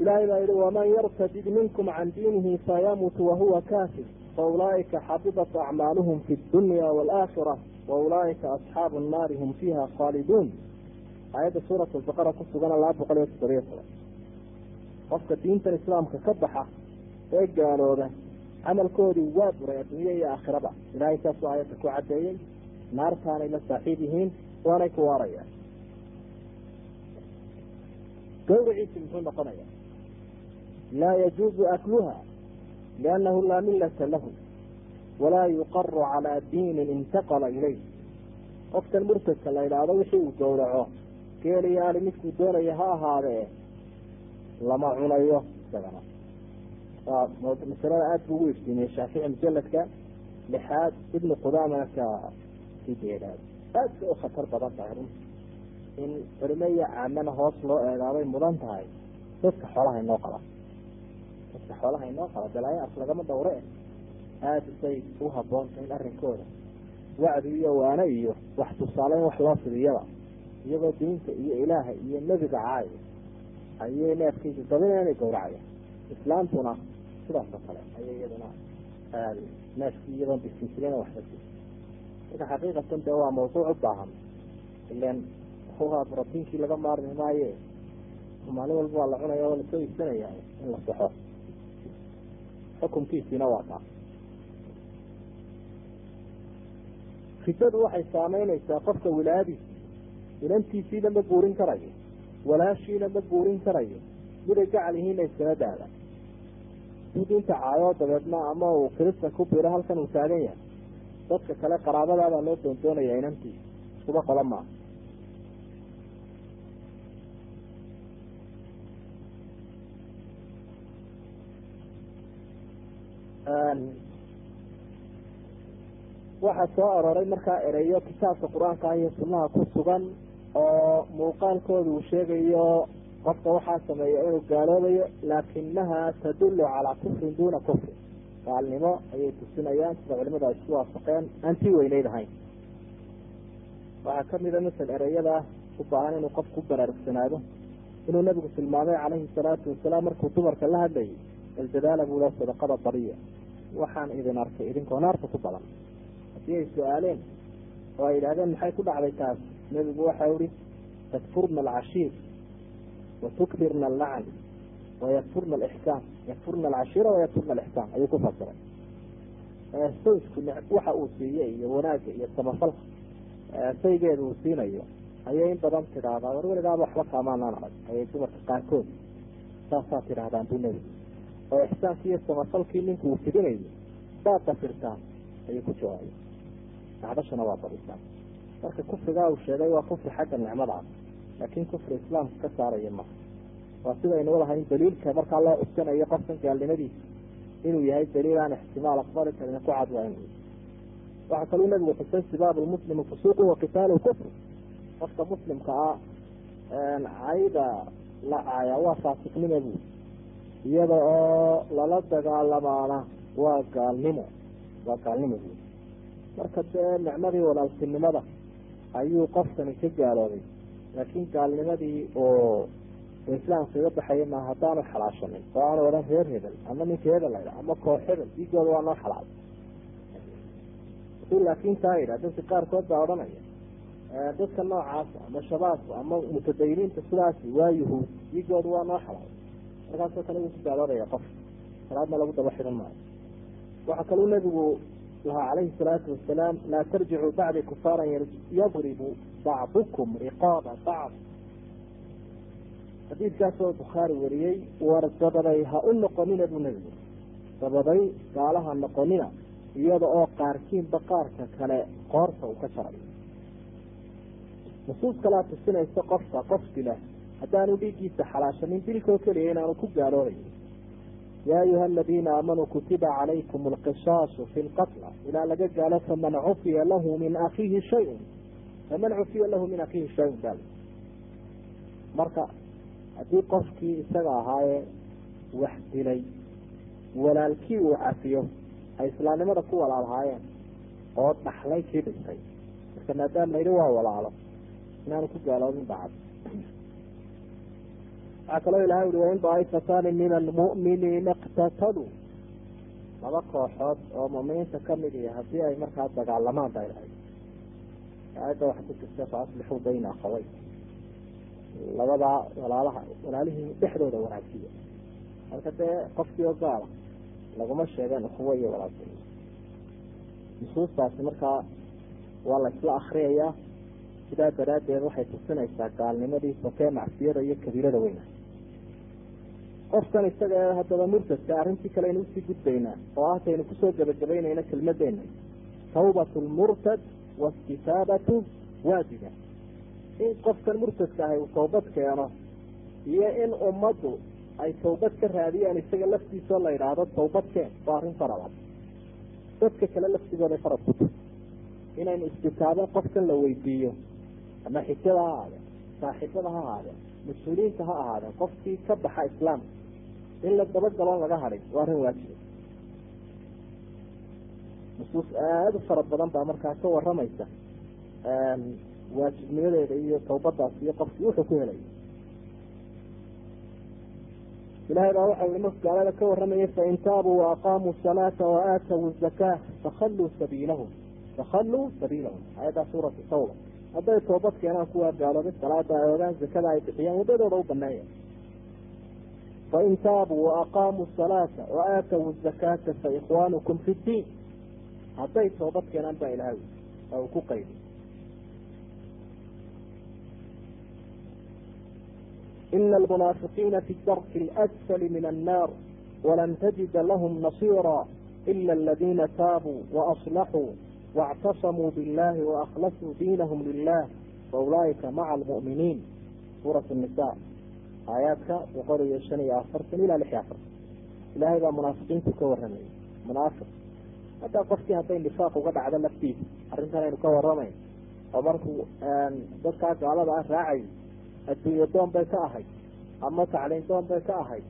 ilahay baa yihi waman yartadid minkum can diinihi fayamut wahuwa kafir faulaa'ika xabidat acmaaluhum fi dunya waalaakhira waulaa'ika asxaabu nnaari hum fiiha khaaliduun aayadda suurat albaqara ku sugana laba boqol iyo toddobiyo toban. Qofka diintan islaamka ka baxa ee gaalooba camalkoodii waa buray adduunya iyo aakhiraba. Ilahay saasuu aayadda ku caddeeyey naartaanay la saaxiib yihiin waanay ku waarayaan. Gawriciisi muxuu noqonaya laa yajuuzu akluha liannahu laa millata lahu walaa yuqaru calaa diinin intaqala ilayh qofkan murtadka la idhaahdo wixii uu gowraco geeliyaali midkuu doonaya ha ahaadee lama cunayo isagana masalada aada buu ugu iftiimiyey shaafici mujaladka lixaad ibnu qudaamana ka sideedaad aadka u khatar badan tahay runti in culimo iyo caamana hoos loo eegaabay mudan tahay dadka xoolaha inoo qaba xoolaha inoo qaba balaayo af lagama dhawre aada bay u haboonta in arrinkooda wacdi iyo waane iyo wax tusaale in wax loo fidiyaba. Iyagoo diinta iyo ilaaha iyo nebiga caaya ayay neefkiisa dabina inay gawracayaan islaamtuna sidaas oo kale ayay iyaduna neefkii iyadoon bisinsilina waxba marka xaqiiqatan dee waa mawduuc u baahan. Ilan waa brotiinkii laga maarmi maaye. Maalin walba waa la cunaya oo la soo iibsanaya in la saxo xukunkiisiina waa kaa ridadu waxay saameynaysaa qofka wilaayadiisa inantiisiina ma guurin karayo walaashiina ma guurin karayo miday gacal yihiinna iskama daada inta caayo dabeedna ama uu kirista ku biro halkan uu taagan yahay dadka kale qaraabadaabaa loo doondoonaya inantiisa iskuba qola maaha waxaa soo aroray markaa ereyo kitaabka qur'aanka iyo sunnaha ku sugan oo muuqaalkooda uu sheegayo qofka waxaa sameeya inuu gaaloobayo laakinaha tadullu calaa kufrin duuna kufrin. Gaalnimo ayay tusinayaan sida culimadu ay isku waafaqeen. Aan tii weyneyd ahayn waxaa kamida masel ereyada u baahan inuu qofku ku baraarugsanaado inuu nabigu tilmaamay calayhi salaatu wasalaam markuu dumarka la hadlayay aldadaala buu le sadaqada bariya waxaan idin arkay idinkoo naarta ku badan. Haddii ay su'aaleen oo ay yidhahdeen maxay ku dhacday taas? Nebigu waxa ihi takfurna alcashiir wa tukfirna allacn wayakfurna alixsaan yakfurna alcashiira wayakfurna alixsaan ayuu ku fasiray saysku waxa uu siiyey iyo wanaagga iyo samafalka saygeeda uu siinayo ayay in badan tidhaahdaa. War weligaaba waxba kaamaanaan arag ayay dumarka qaarkood saasaa tidhaahdaan buu nebigu oo ixsaankii iyo samafalkii ninku uu fidinayo baad dafirtaan ayuu ku jawaabay dacdashana waa badisaan marka kufrigaa uu sheegay waa kufri xagga nicmada ah laakin kufri islaamka ka saaraya maha waa sidaynu lahayn daliilka markaa loo cuskanayo qofkan gaalnimadiisa inuu yahay daliil aan ixtimaal aqbali karin ku cad waa inu waxaa kaluu nabigu xusay sibaab lmuslimi fusuuqu wa qitaalu kufr qofka muslimka ah cayda la caaya waa faasiqnimo buu iyada oo lala dagaalamaana waa gaalnimo waa gaalnimo buu marka dee nicmadii walaaltinimada ayuu qofkani ka gaaloobay laakiin gaalnimadii oo islaamka iga baxaya maa haddaanu xalaashanin oo aanu odhan reer hebel ama ninka hebel laydha ama koox hebel diigooda waa noo xalaal. Haduu laakin taa yidhah dadka qaarkood baa odhanaya dadka noocaasa ama shabaabka ama mutadayiniinta sidaasi waa yuhuud diigooda waa noo xalaal markaasoo kale wuu ku gaaloobaya qof. Salaadna lagu daba xidan maayo. Waxaa kaluu nabigu lahaa calayhi salaatu wasalaam laa tarjicuu bacdi kufaaran yadribu bacdukum riqaaba bacd. Xadiidkaasoo bukhaari wariyey war dabaday ha u noqonina buu nebigu dabaday gaalaha noqonina iyada oo qaarkiinba qaarka kale qoorta uu ka jarayo nusuus kalaa tusinaysa qofka qof dila haddaanu dhiiggiisa xalaashanin dilkoo keliya inaanu ku gaaloobayn yaa ayuha aladiina aamanuu kutiba calaykum alqisaasu fi lqatla. ilaa laga gaalo faman cufiya lahu min akiihi shayun. faman cufiya lahu min akiihi shayun bal marka haddii qofkii isaga ahaayee wax dilay walaalkii uu cafiyo ay islaamnimada ku walaalhaayeen oo dhaxlay kii dhintay marka maadaama layidhi waa walaalo inaanu ku gaaloobin bacad waxaa kaloo ilahay ui wain daaifataani min almu'miniina iqtataluu laba kooxood oo mu'miniinta ka mid ihi haddii ay markaa dagaalamaan bay lahayd aayadda waxa ku jirta fa aslixuu bayna akhawey labadaa walaalaha walaalihii dhexdooda wanaajiya marka dee qofkii oo gaala laguma sheegeen ukuwo iyo walaaltinimo nusuustaasi markaa waa la isla akriyayaa sidaa daraaddeed waxay tusinaysaa gaalnimadii sokee macsiyada iyo kabiirada weyna qofkan isaga ee haddaba murtadka arrintii kale aynu u sii gudbaynaa oo ah taynu ku soo gabagabaynayna kelmadeena tawbatu lmurtad waistitaabatu waajiba in qofkan murtadka ahay uu tawbad keeno iyo in ummaddu ay tawbad ka raadiyaan isaga laftiisao la yidhaahdo tawbad keen waa arrin farada dadka kale laftigooda farad ku tur inaynu istitaabo qofkan la weydiiyo ama xijada ha ahaadeen saaxiibada ha ahaadeen mas'uuliyiinta ha ahaadeen qofkii ka baxa islaamka in la dabagaloon laga hadhay waa arrin waajiba nusuus aada fara badan baa markaa ka waramaysa waajibnimadeeda iyo tawbadaas iyo qofkii wuxuu ku helay. Ilahay baa waxa ui marka gaalada ka warramaya fain taabuu waaqaamuu salaata waaatawu zakaa fakhalluu sabiilahum fakhalluu sabiilahum. Aayaddaa suuratu tawba. Hadday toobad keenaan kuwaa gaaloobay salaada ay ogaan zakada ay bixiyaan waddadooda u baneeya fain taabuu waaqaamuu salaata waaatawu zakaata faikhwaanukum fi ddiin hadday toobad keenaan baa ilahay oo uu ku qaydi ina almunaafiqiina fi darki اlasfali min annaar walan tajida lahum nasiira ila aladina taabuu waaصlaxuu واctasamuu biاllahi waaklasuu diinahum lilah faulaa'ika maca almu'miniin suurat nisa aayaadka boqol iyo shan iyo afartan ilaa lix iyo afartan ilaahay baa munaafiqiintu ka warramayay munaafiq haddaa qofkii hadday nifaaq uga dhacdo laftiisa arrintan aynu ka warramayn. Oo markuu dadkaa gaalada ah raacay adduunye doon bay ka ahayd ama tacliin doon bay ka ahayd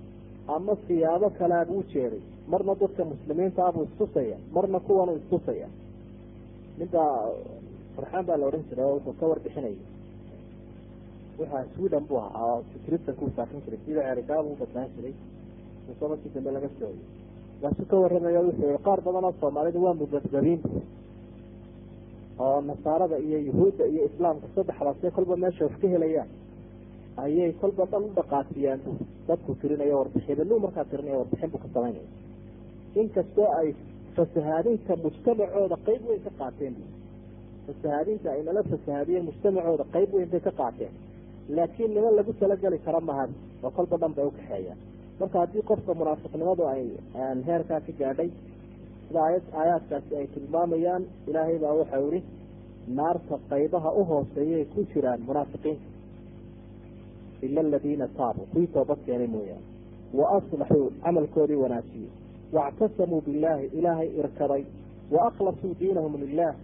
ama siyaabo kalea buu jeeday marna dadka muslimiinta ah buu istusaya marna kuwanuu istusaya ninbaa farxaan baa la odhan jiray oo wuxuu ka warbixinayay wuxua sweden buu ahaa oo kristanka uu saarin jiray sida ceerigaab u badnaan jiray muso markii dambe laga sooyay waasuu ka warramaya wuxuu yihi qaar badan oo soomaalida waa mubadbabiin oo nasaarada iyo yuhuudda iyo islaamka saddexdaasee kolba meesha wax ka helayaan ayay kolba dhan u dhaqaasiyaan bu. Dadku tirinayo warbixin lu markaa tirinaya warbixin buu ka samaynaya inkastoo ay fasahaadinta mujtamacooda qayb weyn ka qaateen fasahaadinta ay nala fasahaadiyeen mujtamacooda qayb weyn bay ka qaateen laakiin niman lagu talageli kara mahad oo kolba dhan bay ukaxeeyaan marka haddii qofka munaafiqnimadu ay heerkaa ka gaadhay sida aayaadkaasi ay tilmaamayaan ilaahay baa waxau ihi naarta qaybaha uhooseeyay ku jiraan munaafiqiinta. Ila aladiina taabuu kuwii toobad keenay mooyaane. Wa aslaxuu camalkoodii wanaajiyey waactasamuu billahi ilaahay irkaday. Wa akhlasuu diinahum lilah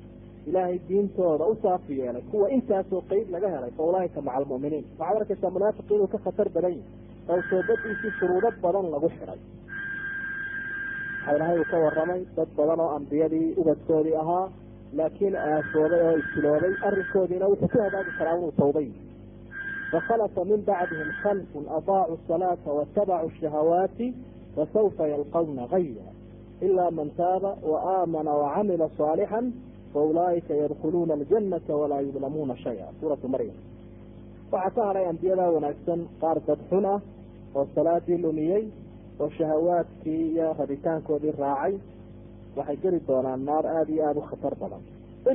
ilaahay diintooda u yeelay. Kuwa intaasoo qeyb laga helay fa ulaaika maca almu'miniin waxaad arkaysaa munaafiq inuu ka khatar badan yahi oo toobadiisii shuruudo badan lagu xidhay waxaa ilaahay uu ka waramay dad badan oo ambiyadii ubadkoodii ahaa laakiin aafooday oo istiloobay arrinkoodiina wuxuu ku hagaagi karaa inuu tawbay. Fakhalafa min bacdihim khalfun adaacuu salaata watabacuu shahawaati fasawfa yalqawna gaya ilaa man taaba waaamana wacamila صaalixا faulaa'ika yadkuluuna aljanata walaa yudlamuuna shaya suuratu maryam waxaa ka hadhay ambiyadaa wanaagsan qaar dad xun ah oo salaadii lumiyey oo shahawaadkii iyo rabitaankoodii raacay waxay geli doonaan naar aada iyo aada u khatar badan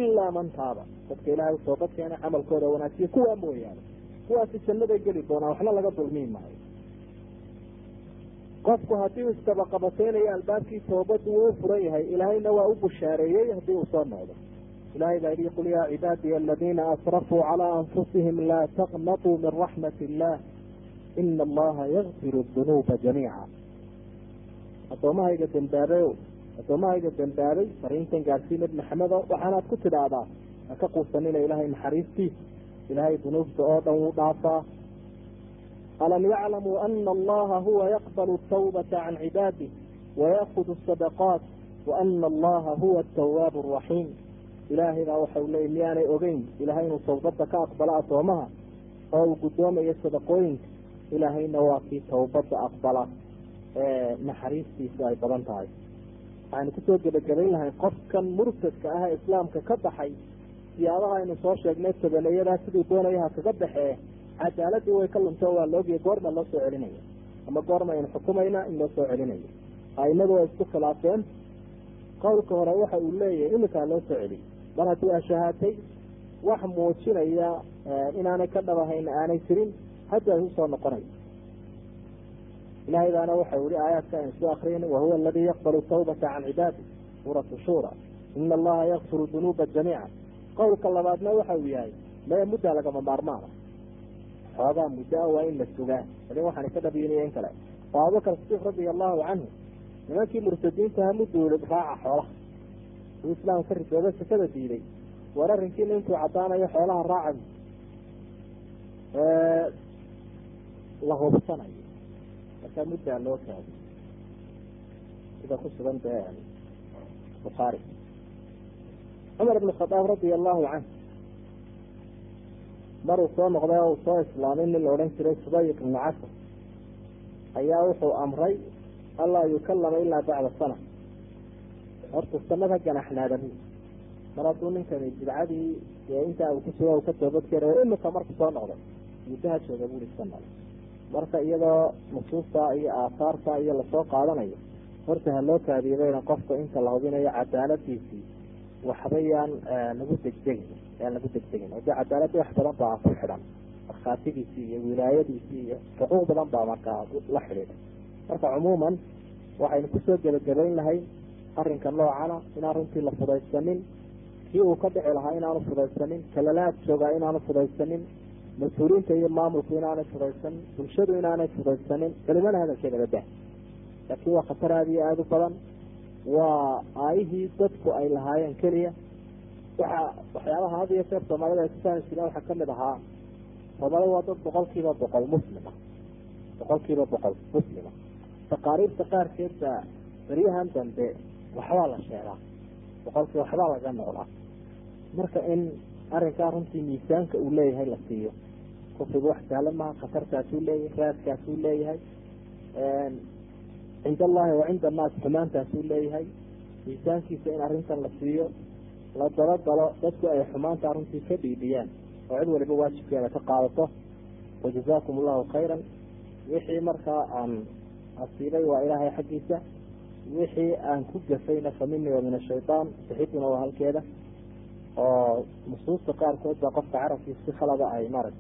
ilaa man taaba dadka ilaahay utoobad keena camalkooda wanaajiya kuwaa mooyaane kuwaasi jannaday geli doonaan waxna laga dulmiin maayo qofku haddii uu istabaqabateynayo albaabkii toobadu wuu furan yahay ilaahayna waa u bushaareeyey haddii uu soo noqdo ilahay baa yihi qul yaa cibaadiya aladiina asrafuu calaa anfusihim laa taqnatuu min raxmat illah ina allaha yakfiru dunuuba jamiica addoomahayga dembaabayo addoomahayga dembaabay fariintan gaadhsii nabi maxamedo waxaanaad ku tidhaahdaa ha ka quusanina ilaahay naxariistiisa ilaahay dunuubta oo dhan wuu dhaafaa alam yaclamuu ana allaha huwa yaqbalu tawbata can cibaadih wayakudu sadaqaat waana allaha huwa atawaabu araxiim ilaahay baa waxau leeyay miyaanay ogeyn? Ilahay inuu tawbadda ka aqbalo addoomaha? Oo uu guddoomayo sadaqooyinka ilaahayna waa kii tawbadda aqbala. Ee naxariistiisu ay badan tahay. Waxaynu ku soo gebagabayn lahay qofkan murtadka ah islaamka ka baxay. Siyaabaha aynu soo sheegnay tabaneyadaa siduu doonayaha kaga baxee cadaaladii way ka lunto waa laogaya goorma loo soo celinaya ama goorma aynu xukumayna in loo soo celinayo. Aimadu way isku khilaafeen. Qowlka hore waxa uu leeyahay iminkaa loo soo celiy mar haddii aa shahaatay wax muujinaya inaanay ka dhabahayn aanay jirin hadda ay u soo noqonayso ilahay baana waxau yihi aayaadka aynu soo akriyin wahuwa aladii yaqbalu tawbata can cibaadi suuratu shura ina allaha yakfiru dunuuba jamiica qowlka labaadna waxa uu yahay maya muddaa lagama maarmaana xoogaa muddoa waa in la sugaa. Adin waxaana ka dhabiinaya in kale. Oo abubakar sidiiq radia allahu canhu nimankii murtadiintaha muduulid raaca xoolaha uu islaamka ka ridooba sakada diiday war arrinkiina intuu caddaanayo xoolaha raaca la hubsanayo markaa muddaa loo kaado sida ku sugan dee bukhaari cumar ibn khadaab radia allahu canhu maruu soo noqday oo uu soo islaamay nin la odhan jiray subay ibnu casr. Ayaa wuxuu amray allaa yukalama ilaa bacda sana horta sanada ganaxnaada bu mar hadduu ninkani bidcadii dee intaa uu kusuga ka toobadkeenayo imika marku soo noqday muddaha jooga buri sanada marka iyadoo nusuusta iyo aahaarta iyo la soo qaadanayo horta ha loo kaadiyabayna qofka inta la hubinayo cadaaladiisii waxba yaan lagu degdegin yaan lagu degdegin. Oo dee cadaaladii wax badan baa ku xidhan markhaatigiisii iyo wilaayadiisii iyo xuquuq badan baa markaa la xidhiidha. Marka cumuuman waxaynu ku soo gebagabayn lahay arrinka noocana inaan runtii la fudaysanin kii uu ka dhici lahaa inaanu fudaysanin kalalaad joogaa inaanu fudaysanin mas'uuliyiinta iyo maamulku inaanay fudaysanin bulshadu inaanay fudaysanin culimana hadalkeedaba dah laakiin waa khatar aada iyo aada u badan. Waa aayihii dadku ay lahaayeen keliya. Waxa waxyaabaha had iyo jeer soomaalida jireen waxaa ka mid ahaa. Soomaalida waa dad boqol kiiba boqol muslima. Boqol kiiba boqol muslima. Taqaariibta qaarkeed baa beryahan dambe waxbaa la sheegaa. Boqolkii waxbaa laga noolaa marka in arrinkaa runtii miisaanka uu leeyahay la siiyo. Kufrigu wax sahlan maha khatartaasuu leeyahay raadkaasuu leeyahay cind allahi wa cinda annaas xumaantaasuu leeyahay. Miisaankiisa in arrintan la siiyo la dabagalo dadku ay xumaanta runtii ka dhiidhiyaan oo cid waliba waajibkeeda ka qaadato. Wajazaakum allahu khayran. Wixii markaa aan asiibay waa ilaahay xaggiisa wixii aan ku gafayna fa minii wa min ashaytaan bixiduna waa halkeeda. Oo nusuusta qaarkood baa qofka carabkiisa si khalada ay marag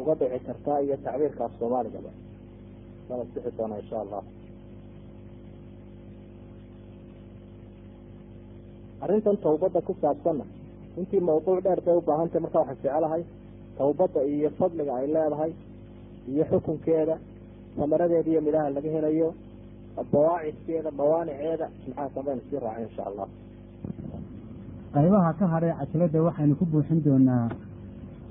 uga dhici kartaa iyo tacbiirkaas soomaaligaba lala sixi doona insha allah. Arrintan tawbadda ku saabsanna intii mawduuc dheer bay ubaahantay markaa waxaan jecelahay tawbadda iyo fadliga ay leedahay iyo xukunkeeda samaradeeda iyo midhaha laga helayo bawaacidkeeda mawaaniceeda maxaa sambaynu sii raacay insha allah qaybaha ka hadhay cajalada waxaynu ku buuxin doonaa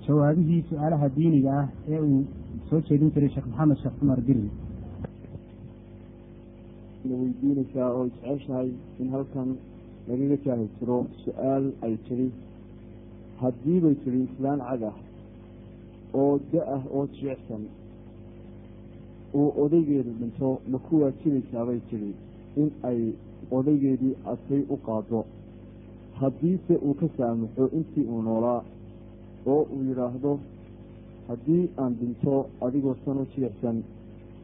jawaabihii su'aalaha diiniga ah ee uu soo jeedin jiray sheekh maxamed sheekh cumar diri weydiinaysaa oo jeceshahay in halkan lagaga jaahi jiro su'aal ay tiri haddii bay tiri islaan cad ah oo da'ah oo jiicsan uu odaygeedu dhinto ma ku waajibaysaabay tiri in ay odaygeedii asay u qaado haddiise uu ka saamaxo intii uu noolaa oo uu yidhaahdo haddii aan dhinto adigoo san u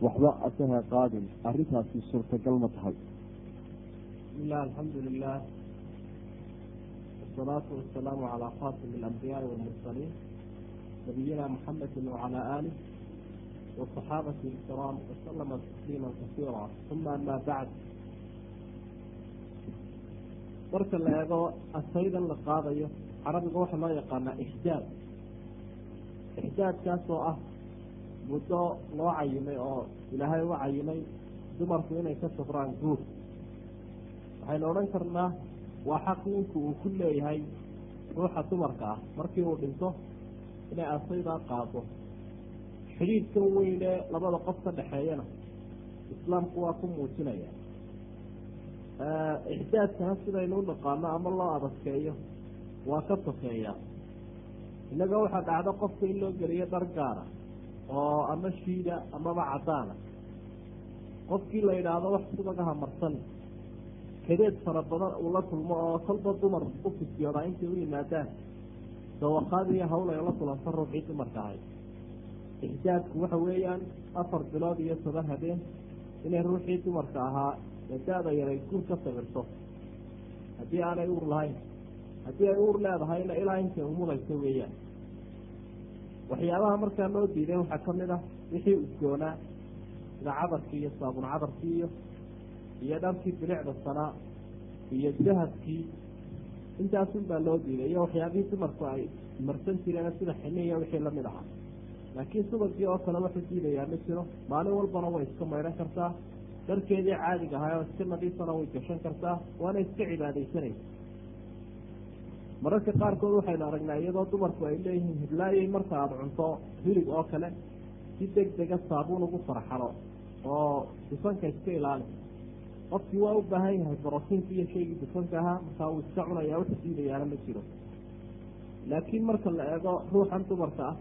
waxba asaha qaadin arrintaasi suurtagal ma tahay. Bismillahi alxamdu lilah wasalaatu wasalaamu calaa khatimi alambiyaai walmursaliin nabiyina muxamedi wacalaa aalih wasaxaabati ilkiraam wasalama tasliima kasiira uma ama bacd marka la eego asaydan la qaadayo carabiga waxaa loo yaqaanaa ixdaad ixdaadkaas oo ah muddo loo cayimay oo ilaahay u cayimay dumarku inay ka safraan guur waxaynu odhan karnaa waa xaq ninku uu ku leeyahay ruuxa dumarka ah markii uu dhinto inay asaydaa qaado xidhiidkan weyne labada qof ka dhexeeyana islaamku waa ku muujinaya. Ixdaadkana sidaynu u naqaano ama loo adadkeeyo waa ka sokeeya innaga waxaa dhacdo qofka in loo geliyo dhar gaara oo ama shiida amaba caddaana. Qofkii la yidhaahdo wax subagaha marsan kadeed fara badan uu la kulmo oo kolba dumar u fisyoodaa intay u yimaadaan dawaqaad iyo hawl ay la kulanto ruuxii dumarka ahay ixdaadku waxa weeyaan afar bilood iyo toban habeen inay ruuxii dumarka ahaa ee da-da yaray guur ka sabirto haddii aanay uur lahayn haddii ay uur leedahayna ilaa intay umulayso weeyaan. Waxyaabaha markaa loo diiday waxaa ka mid ah wixii udgoonaa sida cadarkii iyo saabun cadarkii iyo iyo dharkii bilicda sanaa iyo dahabkii intaasun baa loo diiday iyo waxyaabihii dumarku ay marsan jireen sida xiniya wixii la mid ahaa laakiin subagii oo kale waxu diidayaa ma jiro. Maalin walbana way iska maydhan kartaa. Dharkeedii caadiga ahaa oo iska nadiifana way gashan kartaa. Waana iska cibaadaysanaysa mararka qaarkood waxaynu aragnaa iyadoo dumarku ay leeyihiin hiblaayay marka aada cunto hilig oo kale si deg dega saabuun ugu farxalo oo dufanka iska ilaali. Qofkii waa u baahan yahay brotiinka iyo shaygii dufanka ahaa markaa uu iska cunaya wuxu diidayaana ma jiro. Laakiin marka la eego ruuxan dumarka ah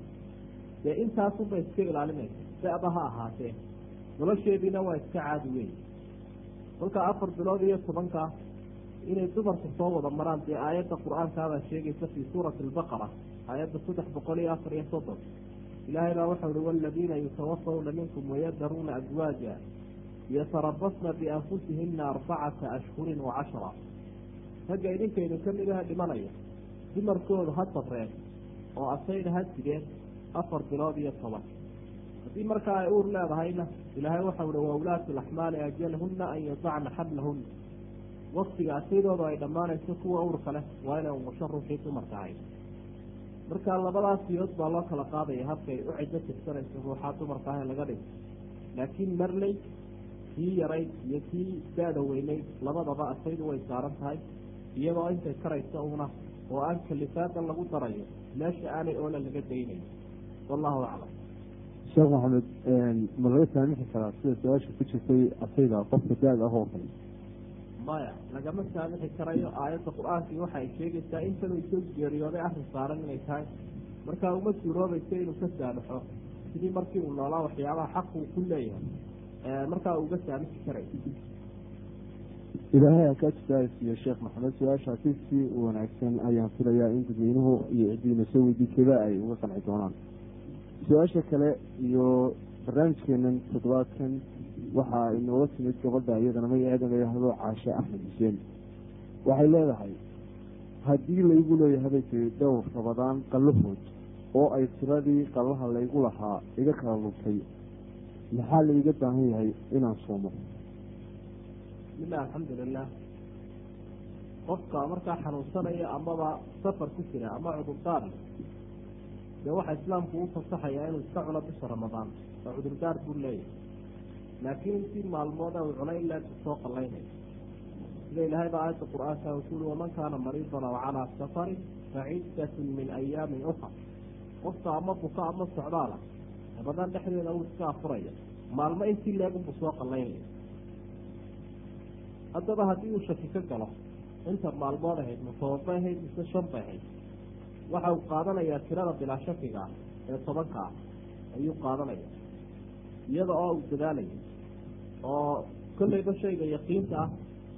dee intaasunba iska ilaalinaysa da-ba ha ahaatee nolosheediina waa iska caadi weyn. Kolkaa afar bilood iyo tobanka inay dumarku soo wada maraan dee aayadda qur'aankaabaa sheegaysa fii suurati albaqara aayadda saddex boqol iyo afar iyo soddon ilaahay baa waxau uhi waladiina yutawafawna minkum wayadaruuna aswaaja yatarabasna bianfusihina arbacata ashhurin wa cashra. Ragga idinkaydu ka mid aha dhimanaya dumarkoodu ha sabreen oo asayna ha sigeen afar bilood iyo toban. Haddii markaa ay uur leedahayna ilaahay waxau uhi wa ulaatu laxmaali ajalhuna an yadacna xamlahuna waktiga asaydooda ay dhammaanayso kuwa uurka leh waa inay umusho ruuxii dumarka ahayd marka labadaas siyood baa loo kala qaadaya habkay u ciddo tirsanayso ruuxaa dumarka ah ee laga dhigo laakiin marley kii yarayd iyo kii da-da weynayd labadaba asaydu way saaran tahay iyadoo intay karaysa una oo aan kalifaada lagu darayo meesha aanay oola laga daynayo wallahu aclam sheekh maxamed ma laga saamixi karaa sida su'aasha ku jirtay asayda qofka da-da ah oo kale? Maya lagama saamixi karayo aayadda qur'aankii waxa ay sheegaysaa intanuu soo geeriyooday arrin saaran inay tahay. Markaa uma suuroobayso inuu ka saamaxo sidii markii uu noolaa waxyaabaha xaq uu ku leeyahay. Markaa uga saamixi karayo ilaahay ha kaa jisaasiyo sheekh maxamed su'aashaasi si wanaagsan ayaan filayaa in dadweynuhu iyo cidiina soo weydiisada ay uga qanci doonaan su'aasha kale iyo barnaamijkeenan toddobaadkan waxaa inooga timid gabadha iyadana magaceeda la yidhaahdo caashe axmed xuseen. Waxay leedahay haddii laygu leeyahay bay tiri dhowr rabadaan qallahood oo ay tiradii qallaha laygu lahaa iga kala lubtay maxaa laiga baahan yahay inaan soomo? Bismillahi alxamdulilah qofka markaa xanuunsanaya amaba safar ku jira ama cudurdaar dee waxaa islaamku u fasaxayaa inuu iska cuno bisha ramadaan. Oo cudurdaar buu leeyahay. Laakiin intii maalmooda uu cunay ilaa soo qallaynay sida ilaahay baa aayadda qur'aanka uu kuuri waman kaana mariidan aw calaa safarin faciddatun min ayaamin ukar qofka ama buka ama socdaala ramadaan dhexdeeda uu iska afuraya maalmo intii leegunbuu soo qallaynaya haddaba haddii uu shaki ka galo inta maalmood ahayd ma toban bay ahayd mise shan bay ahayd waxa uu qaadanayaa tirada bilaa shakiga ah ee tobanka ah ayuu qaadanaya. Iyada oo uu dadaalaya oo kollayba shayga yaqiinta ah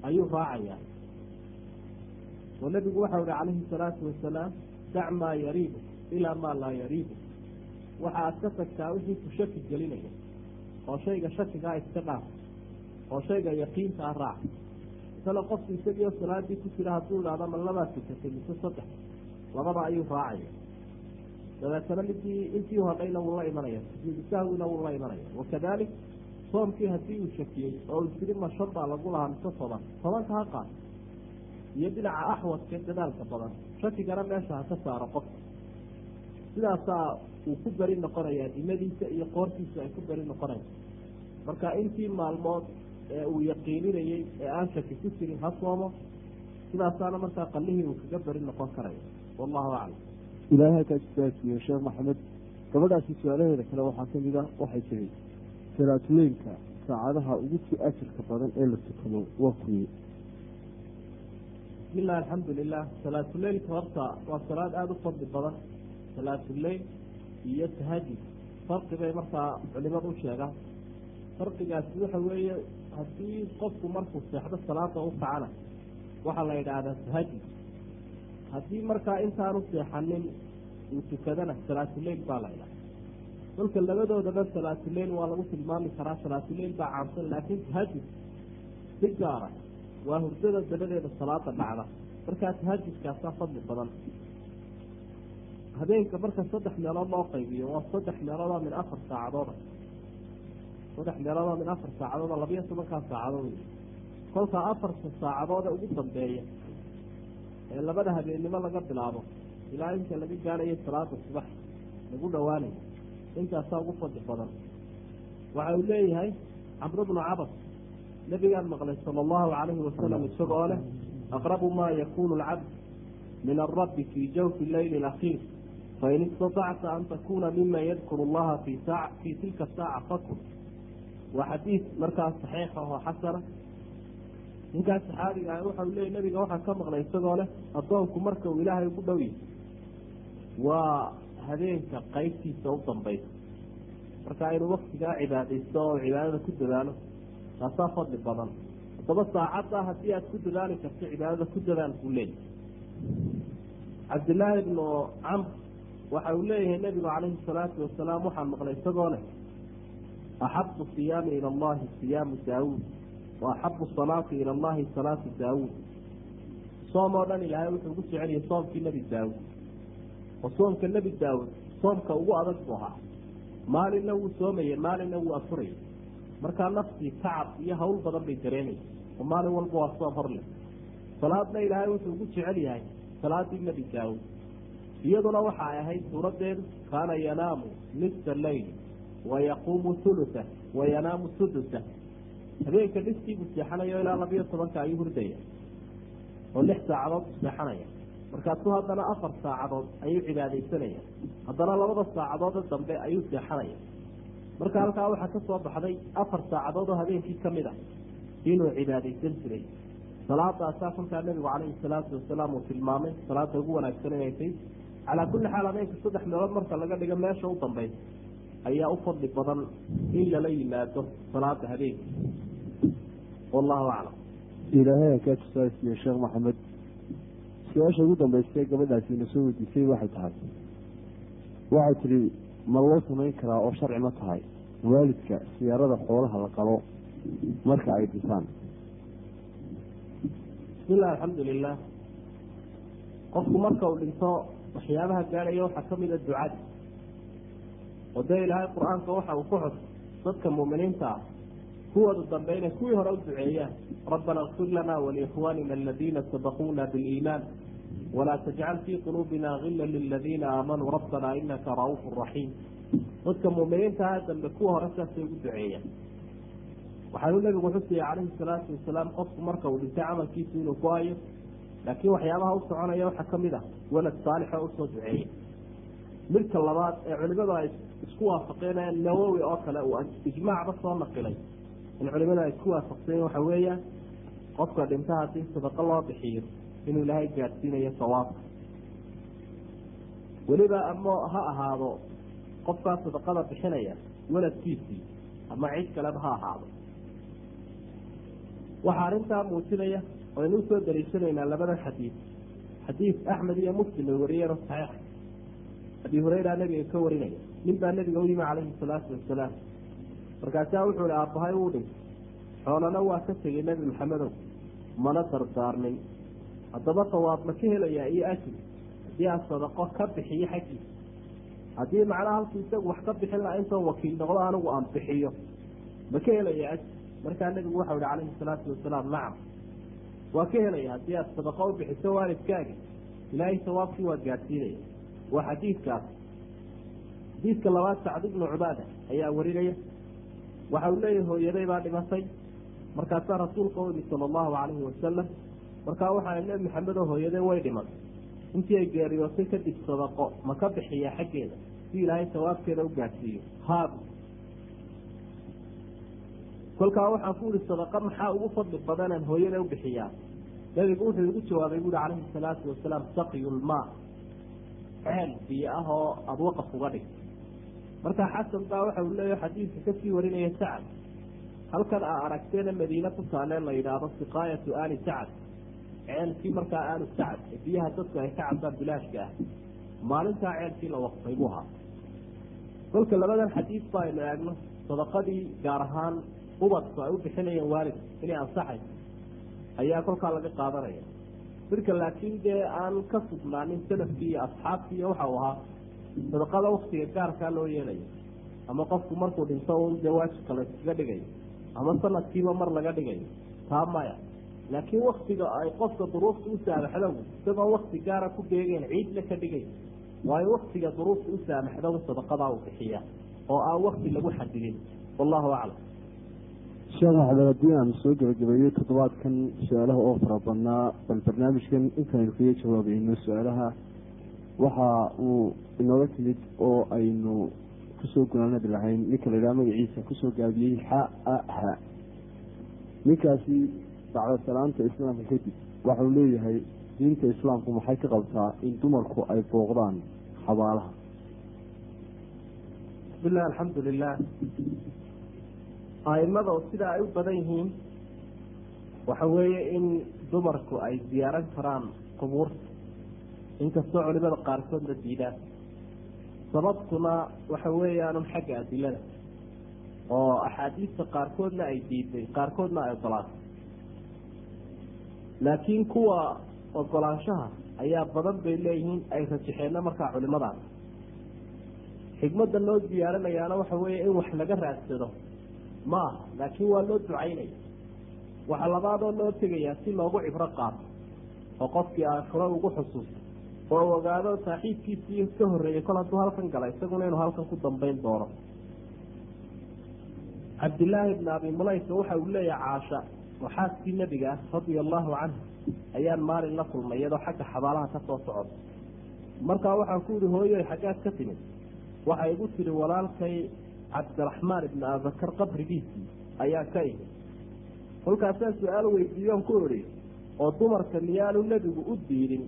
ayuu raacayaa oo nebigu waxau ihi calayhi salaatu wasalaam dac maa yariibu ilaa maa laa yariibu. Waxa aad ka tagtaa wixii ku shaki gelinaya oo shayga shakigaa iska dhaaf oo shayga yaqiinta ah raac. Isala qofku isagiio salaadii ku jira hadduu idhahdo ma labaad tukatay mise saddex labada ayuu raacaya dabeetana midii intii hodhayna wuu la imanaya sujuudisahwina wuu la imanaya wakadalik soomkii haddii uu shakiyey oo uu tiri ma shan baa lagu lahaa mise toban. Tobanka ha qaad iyo dhinaca axwadka dadaalka badan. Shakigana meesha ha ka saaro qofka sidaasaa uu ku beri noqonayaa dimadiisa iyo qoortiisa ay ku beri noqonaysa marka intii maalmood ee uu yaqiininayey ee aan shaki ku jirin ha soomo sidaasaana markaa qallihii uu kaga beri noqon karayo wallahu aclam ilaahay kaa jisaasiyo sheekh maxamed gabadhaasi su'aalaheeda kale waxaa ka mid a waxay tiri salaatuleynka saacadaha ugu si ajirka badan ee la tukado waa kuye bismillahi alxamdu lilah salaatuleylka horta waa salaad aada u fadli badan. Salaatuleyl iyo tahajud farqi bay markaa culimadu u sheegaan. Farqigaasi waxa weeye haddii qofku markuu seexdo salaada u kacana waxaa la yidhaahdaa tahajud haddii markaa intaanu seexanin uu tukadana salaatuleyl baa la ydhaha kolka labadoodaba salaatuleyl waa lagu tilmaami karaa salaatuleyl baa caamsan laakiin tahajud si gaara waa hurdada dabadeeda salaada dhacda. Markaa tahajudkaasaa fadli badan. Habeenka marka saddex meelood loo qaybiyo waa saddex meeloodoo min afar saacadooda saddex meeloodoo min afar saacadooda labiyo tobankaa saacadood. Wey kolkaa afarta saacadooda ugu dambeeya ee labada habeennimo laga bilaabo. Ilaa inta laga gaarayo salaada subax lagu dhowaanayo intaasaa ugu fadli badan. Waxa uu leeyahay camru bnu cabas nabigaan maqlay sala allahu calayhi wasalam isagoo leh aqrabu maa yakunu alcabd min alrabbi fii jawfi leyli alakhiir fain istatacta an takuna miman yadkuru allaha fii tilka saaca fakun. Waa xadiid markaas saxiixa oo xasana ninkaas saxaabiga ah waxau leeyay nabiga waxaa ka maqlay isagoo leh addoonku marka uu ilaahay ugu dhow waa habeenka qaybtiisa u dambaysa. Marka inuu waktigaa cibaadaysto oo cibaadada ku dadaalo taasaa fadli badan. Haddaba saacadda haddii aad ku dadaali karto cibaadada ku dadaal buu leeyahy cabdillaahi ibnu camr waxa uu leeyahay nebigu calayhi salaatu wasalaam waxaan maqlay isagoo leh axabu siyaami ila allahi siyaamu daawuud wa axabu salaati ila allahi salaatu daawuud soom oo dhan ilaahay wuxuu ugu jeceliyay soomkii nebi daawuud oo soomka nebi daawuud soomka ugu adag buu ahaa. Maalinna wuu soomayey maalinna wuu afurayay markaa naftii tacab iyo hawl badan bay dareemaysa. Oo maalin walba waa soom hor leh. Salaadna ilaahay wuxuu ugu jecel yahay salaadii nebi daawuud iyaduna waxa ay ahayd suuraddeedu kaana yanaamu nisa leyl wa yaquumu hulusa wa yanaamu sudusa habeenka dhistiibuu seexanayo ilaa labiyo tobanka ayuu hurdaya. Oo lix saacadood u seexanaya. Markaasuu haddana afar saacadood ayuu cibaadaysanaya. Haddana labada saacadoode dambe ayuu seexanaya. Marka halkaa waxaa ka soo baxday afar saacadood oo habeenkii ka mid a inuu cibaadaysan jiray. Salaadaasaa kolkaa nebigu calayhi salaatu wasalaam uu tilmaamay salaada ugu wanaagsan inay tahy calaa kulli xaal habeenka saddex meelood marka laga dhigo meesha u dambaysa ayaa u fadli badan in lala yimaado salaada habeenka wallahu aclam ilaahay kaa tusaasiye sheekh maxamed su'aasha ugu dambaystay gabadhaasi ina soo weydiisay waxay tahay waxay tidhi ma loo samayn karaa oo sharci ma tahay waalidka siyaarada xoolaha la qalo marka ay dhisaan bismillahi alxamdu lilah qofku marka uu dhinto waxyaabaha gaadhaya waxaa ka mid a ducada oo dee ilaahay qur'aanka waxa uu ku xus dadka muuminiinta ah kuwooda dambe inay kuwii hore u duceeyaan rabbana اkfir lana waliikhwanina aladiina sabaquuna biliimaan walaa tajcal fii quluubina gila liladiina aamanuu rabbana inaka ra'uufu raxiim dadka muuminiintaha dambe kuwa hore saasay ugu duceeyaan. Waxaanuu nabigu xusaya calayhi salaatu wasalaam qofku marka uu dhintay camalkiisu inuu go'ayo laakiin waxyaabaha u soconaya waxaa ka mid ah walad saalix oo u soo duceeya midka labaad ee culimadu ay isku waafaqeen ee nawowi oo kale uu ijmaacba soo naqilay in culimadu ay isku waafaqseen waxa weeyaan qofka dhinta haddii sadaqo loo bixiyo inuu ilaahay gaadsiinayo sawaabka weliba ama ha ahaado qofkaa sadaqada bixinaya waladkiisii ama cid kaleba ha ahaado. Waxaa arrintaa muujinaya aynu u soo daliishanaynaa labada xadiid xadiid axmed iyo muslim ay wariyeen oo saxiixa abi hurayra nabiga ka warinaya nin baa nabiga u yimi calayhi salaatu wasalaam markaasaa wuxuu ihi aabbahay wuu dhintay xoolana waa ka tegay nebi maxamedow mana dardaarnin haddaba sawaab ma ka helayaa iyo ajri haddii aan sadaqo ka bixiyo xaggiisa haddii macnaha halku isagu wax ka bixin lahaa intoo wakiil noqdo anigu aan bixiyo. Ma ka helaya ajri markaa nebigu waxau ihi calayhi salaatu wasalaam nacam. Waa ka helaya haddii aad sadaqo u bixiso waalidkaaga. Ilaahay sawaabkii waa gaadsiinaya waa xadiidkaas. Xadiidka labaad sacd ibnu cubaada ayaa warinaya waxa uu leeyahay hooyaday baa dhimatay markaasaa rasuulka u yimi sala allahu calayhi wasalam markaa waxaa nebi maxamedoo hooyaday way dhimatay intii ay geeriyootay kadib sadaqo ma ka bixiyaa xaggeeda. Si ilaahay sawaabkeeda u gaadsiiyo haab kolkaa waxaan ku ihi sadaqa maxaa ugu fadli badanaan hooyada u bixiyaa nabigu wuxuu igu jawaabay buuri calayhi salaatu wasalaam saqyulmaa ceel biyo ah oo aada waqaf uga dhig marka xasan baa waxa uu leeyahay xadiidka ka sii warinaya sacad. Halkan aa aragteena madiine ku taalee la yidhaahdo siqaayatu aali sacad. Ceelkii markaa aalu sacad ee biyaha dadku ay ka cabaan bilaashka ah. Maalintaa ceelkii la waqfay buu ahaa. Kolka labadan xadiid ba aynu eegno. Sadaqadii gaar ahaan ubadku ay u bixinayeen waalidka inay ansaxay ayaa kolkaa laga qaadanaya. Midka laakiin dee aan ka sugnaanin salafkii iyo asxaabkii iyo waxau ahaa sadaqada waktiga gaarkaa loo yeelayo. Ama qofku markuu dhinto un dee waajibka iskaga dhigayo ama sanadkiiba mar laga dhigayo taa maya. Laakiin waktiga ay qofka duruufta u saamaxdow isagoo wakti gaara ku beegeen ciidna ka dhigay waayo waktiga duruufta u saamaxdow sadaqadaa uu bixiya oo aan wakti lagu xadidin. Wallahu aclam. Sheekh maxamed haddii aan soo gebagabeeyey toddobaadkan su'aalaha oo fara badnaa bal barnaamijkan intaynu kaga jawaabayno su'aalaha waxa uu inooga timid oo aynu ku soo gunaanadi lahayn ninka la yidhaha magaciisa ku soo gaabiyey ha ninkaasi bacda salaanta islaamka kadib waxau leeyahay diinta islaamku maxay ka qabtaa in dumarku ay booqdaan xabaalaha? Bismillahi alxamdu lilah aimada oo sidaa ay u badan yihiin waxa weeye in dumarku ay ziyaaran karaan qubuurta inkastoo culimada qaarkoodna diidaan sababtuna waxa weeyaanun xagga adilada oo axaadiista qaarkoodna ay diiday qaarkoodna ay ogolaatay. Laakiin kuwa ogolaanshaha ayaa badan bay leeyihiin ay rajaxeenna markaa culimadaas. Xikmadda loo diyaarinayaana waxa weeye in wax laga raadsado ma aha laakiin waa loo ducaynaya. Waxa labaadoo loo tegayaa si loogu cibro qaato oo qofkii aakhiro ugu xusuusto oo ogaado saaxiibkiisii ka horreeyey kol hadduu halkan gala isaguna inuu halkan ku dambayn doono. Cabdillaahi bni abi mulayka waxa uu leeyahay caasha oo xaaskii nebiga ah radia allahu canhu ayaan maalin la kulmay iyadoo xagga xabaalaha ka soo socota markaa waxaan ku yihi hooyoy xaggaad ka timid. Waxay igu tihi walaalkay cabdiraxmaan ibni abakar qabrigiisii ayaa ka imi kolkaasaan su'aal weydiiyoon ku idhi oo dumarka miyaanu nebigu u diidin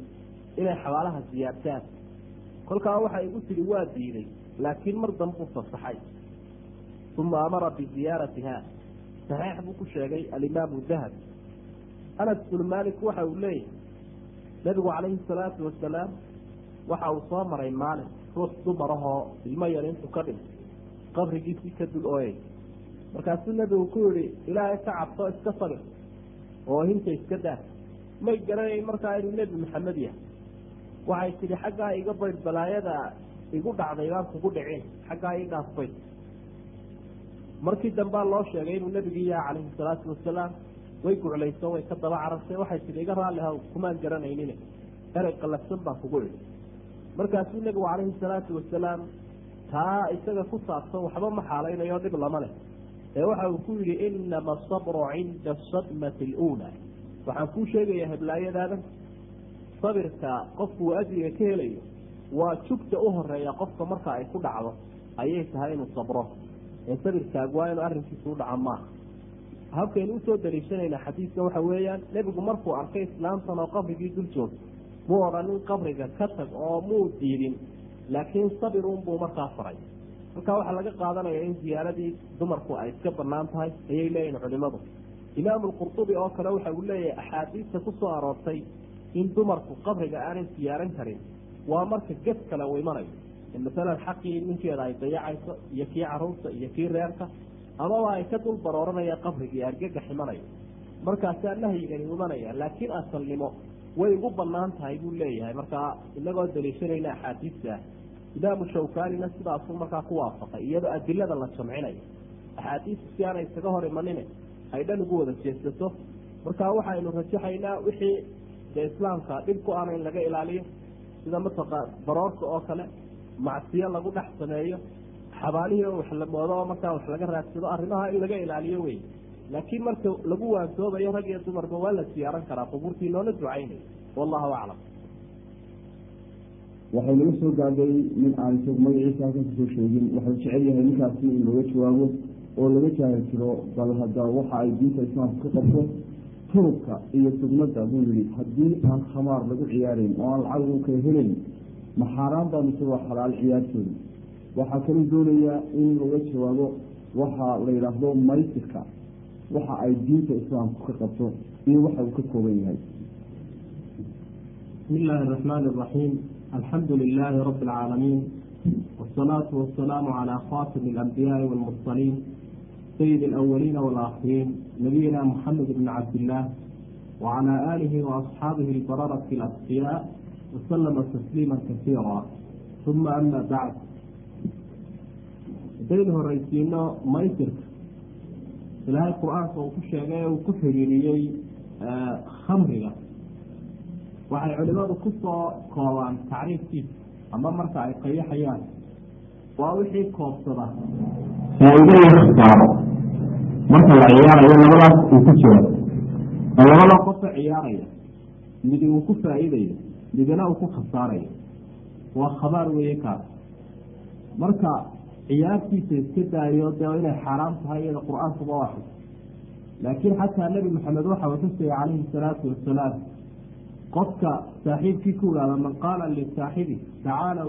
inay xabaalaha siyaartaan kolkaa waxay igu tihi waa diiday laakiin mar danbuu fasaxay. Uma amara biziyaaratiha saxiix buu ku sheegay alimaamu dahab. Anas bnu malik waxa uu leeyahy nebigu calayhi salaatu wasalaam waxa uu soo maray maalin ruux dumarahoo ilmo yar intuu ka dhintay qabrigiisii ka dul ooyay. Markaasuu nebigu ku yihi ilaahay ka cabso iska sabir oo hinta iska daa may garanayn markaa inuu nebi maxamed yahay waxay tidhi xaggaa iga bayd balaayada igu dhacday baan kugu dhicin xaggaa ii dhaafbay markii dambaa loo sheegay inuu nebigii yaha calayhi salaatu wasalaam way guclayso way ka daba carartay waxay tidhi iga raalli ha kumaan garanaynin erey qallafsan baa kugu idhi markaasuu nebigu calayhi salaatu wasalaam taa isaga ku saabsan waxba ma xaalaynayo dhib lama leh. Ee waxa uu ku yidhi inama asabru cinda asadmati aluulaa waxaan kuu sheegayaa heblaayadaada sabirka qofku uu ajriga ka helayo waa jugta u horreeya qofka marka ay ku dhacdo ayay tahay inuu sabro. Ee sabirkaagu waa inuu arrinkiisa u dhaca maaha habkaynu u soo daliishanayna xadiidka waxa weeyaan nebigu markuu arkay islaamtan oo qabrigii dul joogto muu odhanin qabriga ka tag oo muu diidin laakiin sabir unbuu markaa faray. Halkaa waxaa laga qaadanaya in ziyaaradii dumarku ay iska bannaan tahay ayay leeyihiin culimadu. Imaamu lqurtubi oo kale waxa uu leeyahay axaadiista ku soo aroortay in dumarku qabriga aanay siyaaran karin waa marka ged kale uu imanayo masalan xaqii ninkeeda ay dayacayso iyo kii carruurta iyo kii reerka amaba ay ka dul barooranaya qabrigii argagax imanayo markaasaa nahyigani imanaya laakiin asalnimo way ugu bannaan tahay buu leeyahay. Markaa inagoo daliishanayna axaadiista imaamu shawkanina sidaasuu markaa ku waafaqay iyadoo adilada la jamcinayo axaadiistu si aanay isaga hor imanine ay dhan ugu wada jeesato. Markaa waxaynu rajaxaynaa wixii dee islaamka dhibku aana in laga ilaaliyo sida mataqa baroorka oo kale macsiyo lagu dhex sameeyo xabaalihii oo wax la moodo oo markaa wax laga raadsado arrimaha in laga ilaaliyo wey laakiin marka lagu waantoobayo rag iyo dumarba waa la siyaaran karaa qubuurtii loola ducaynayo wallahu aclam. Waxay naga soo gaadhay nin aan isagu magaciisa ka soo sheegin. Waxau jecel yahay ninkaasi in looga jawaabo oo laga jaahil jiro bal hadda waxa ay diinta islaamka ka qabto turubka iyo sugnada buu yihi haddii aan khamaar lagu ciyaarayn oo aan lacag kala helayn ma xaaraan baa mise waa xalaal ciyaartooda. Waxaa kaluu doonayaa in laga jawaabo waxa la yidhaahdo maysirka waxa ay diinta islaamku ka qabto iyo waxa uu ka kooban yahay. Bismi illaahi araxmaani araxiim alxamdu lilaahi rabbi alcaalamiin wasalaatu wasalaamu calaa khatimi alambiyaai waalmursaliin sayidi alawaliina waalaakhiriin nabiyina muxamed bni cabdillaah wacalaa aalihi waasxaabihi albararati alasqiyaa wasalama tasliima kasiira uma ama bacd haddaynu horeysiino maysirka ilaahay qur'aanka uu ku sheegay uu ku xiriiriyey khamriga waxay culimadu ku soo koobaan tacriifkiisa ama marka ay qayaxayaan waa wixii koobsada faa-iido laga saaro marka la ciyaarayo labadaas uu ku jiro labada qofa ciyaaraya midi uu ku faa-iidayo midina uu ku khasaarayo. Waa khabaar weeye kaas marka ciyaartiisa iska daayo dee inay xaaraam tahay iyada qur'aankuba waa xus laakiin xataa nebi maxamed waxa uu xusaya calayhi salaatu wasalaam qofka saaxiibkii ku ihahda man qaala lisaaxibi tacaala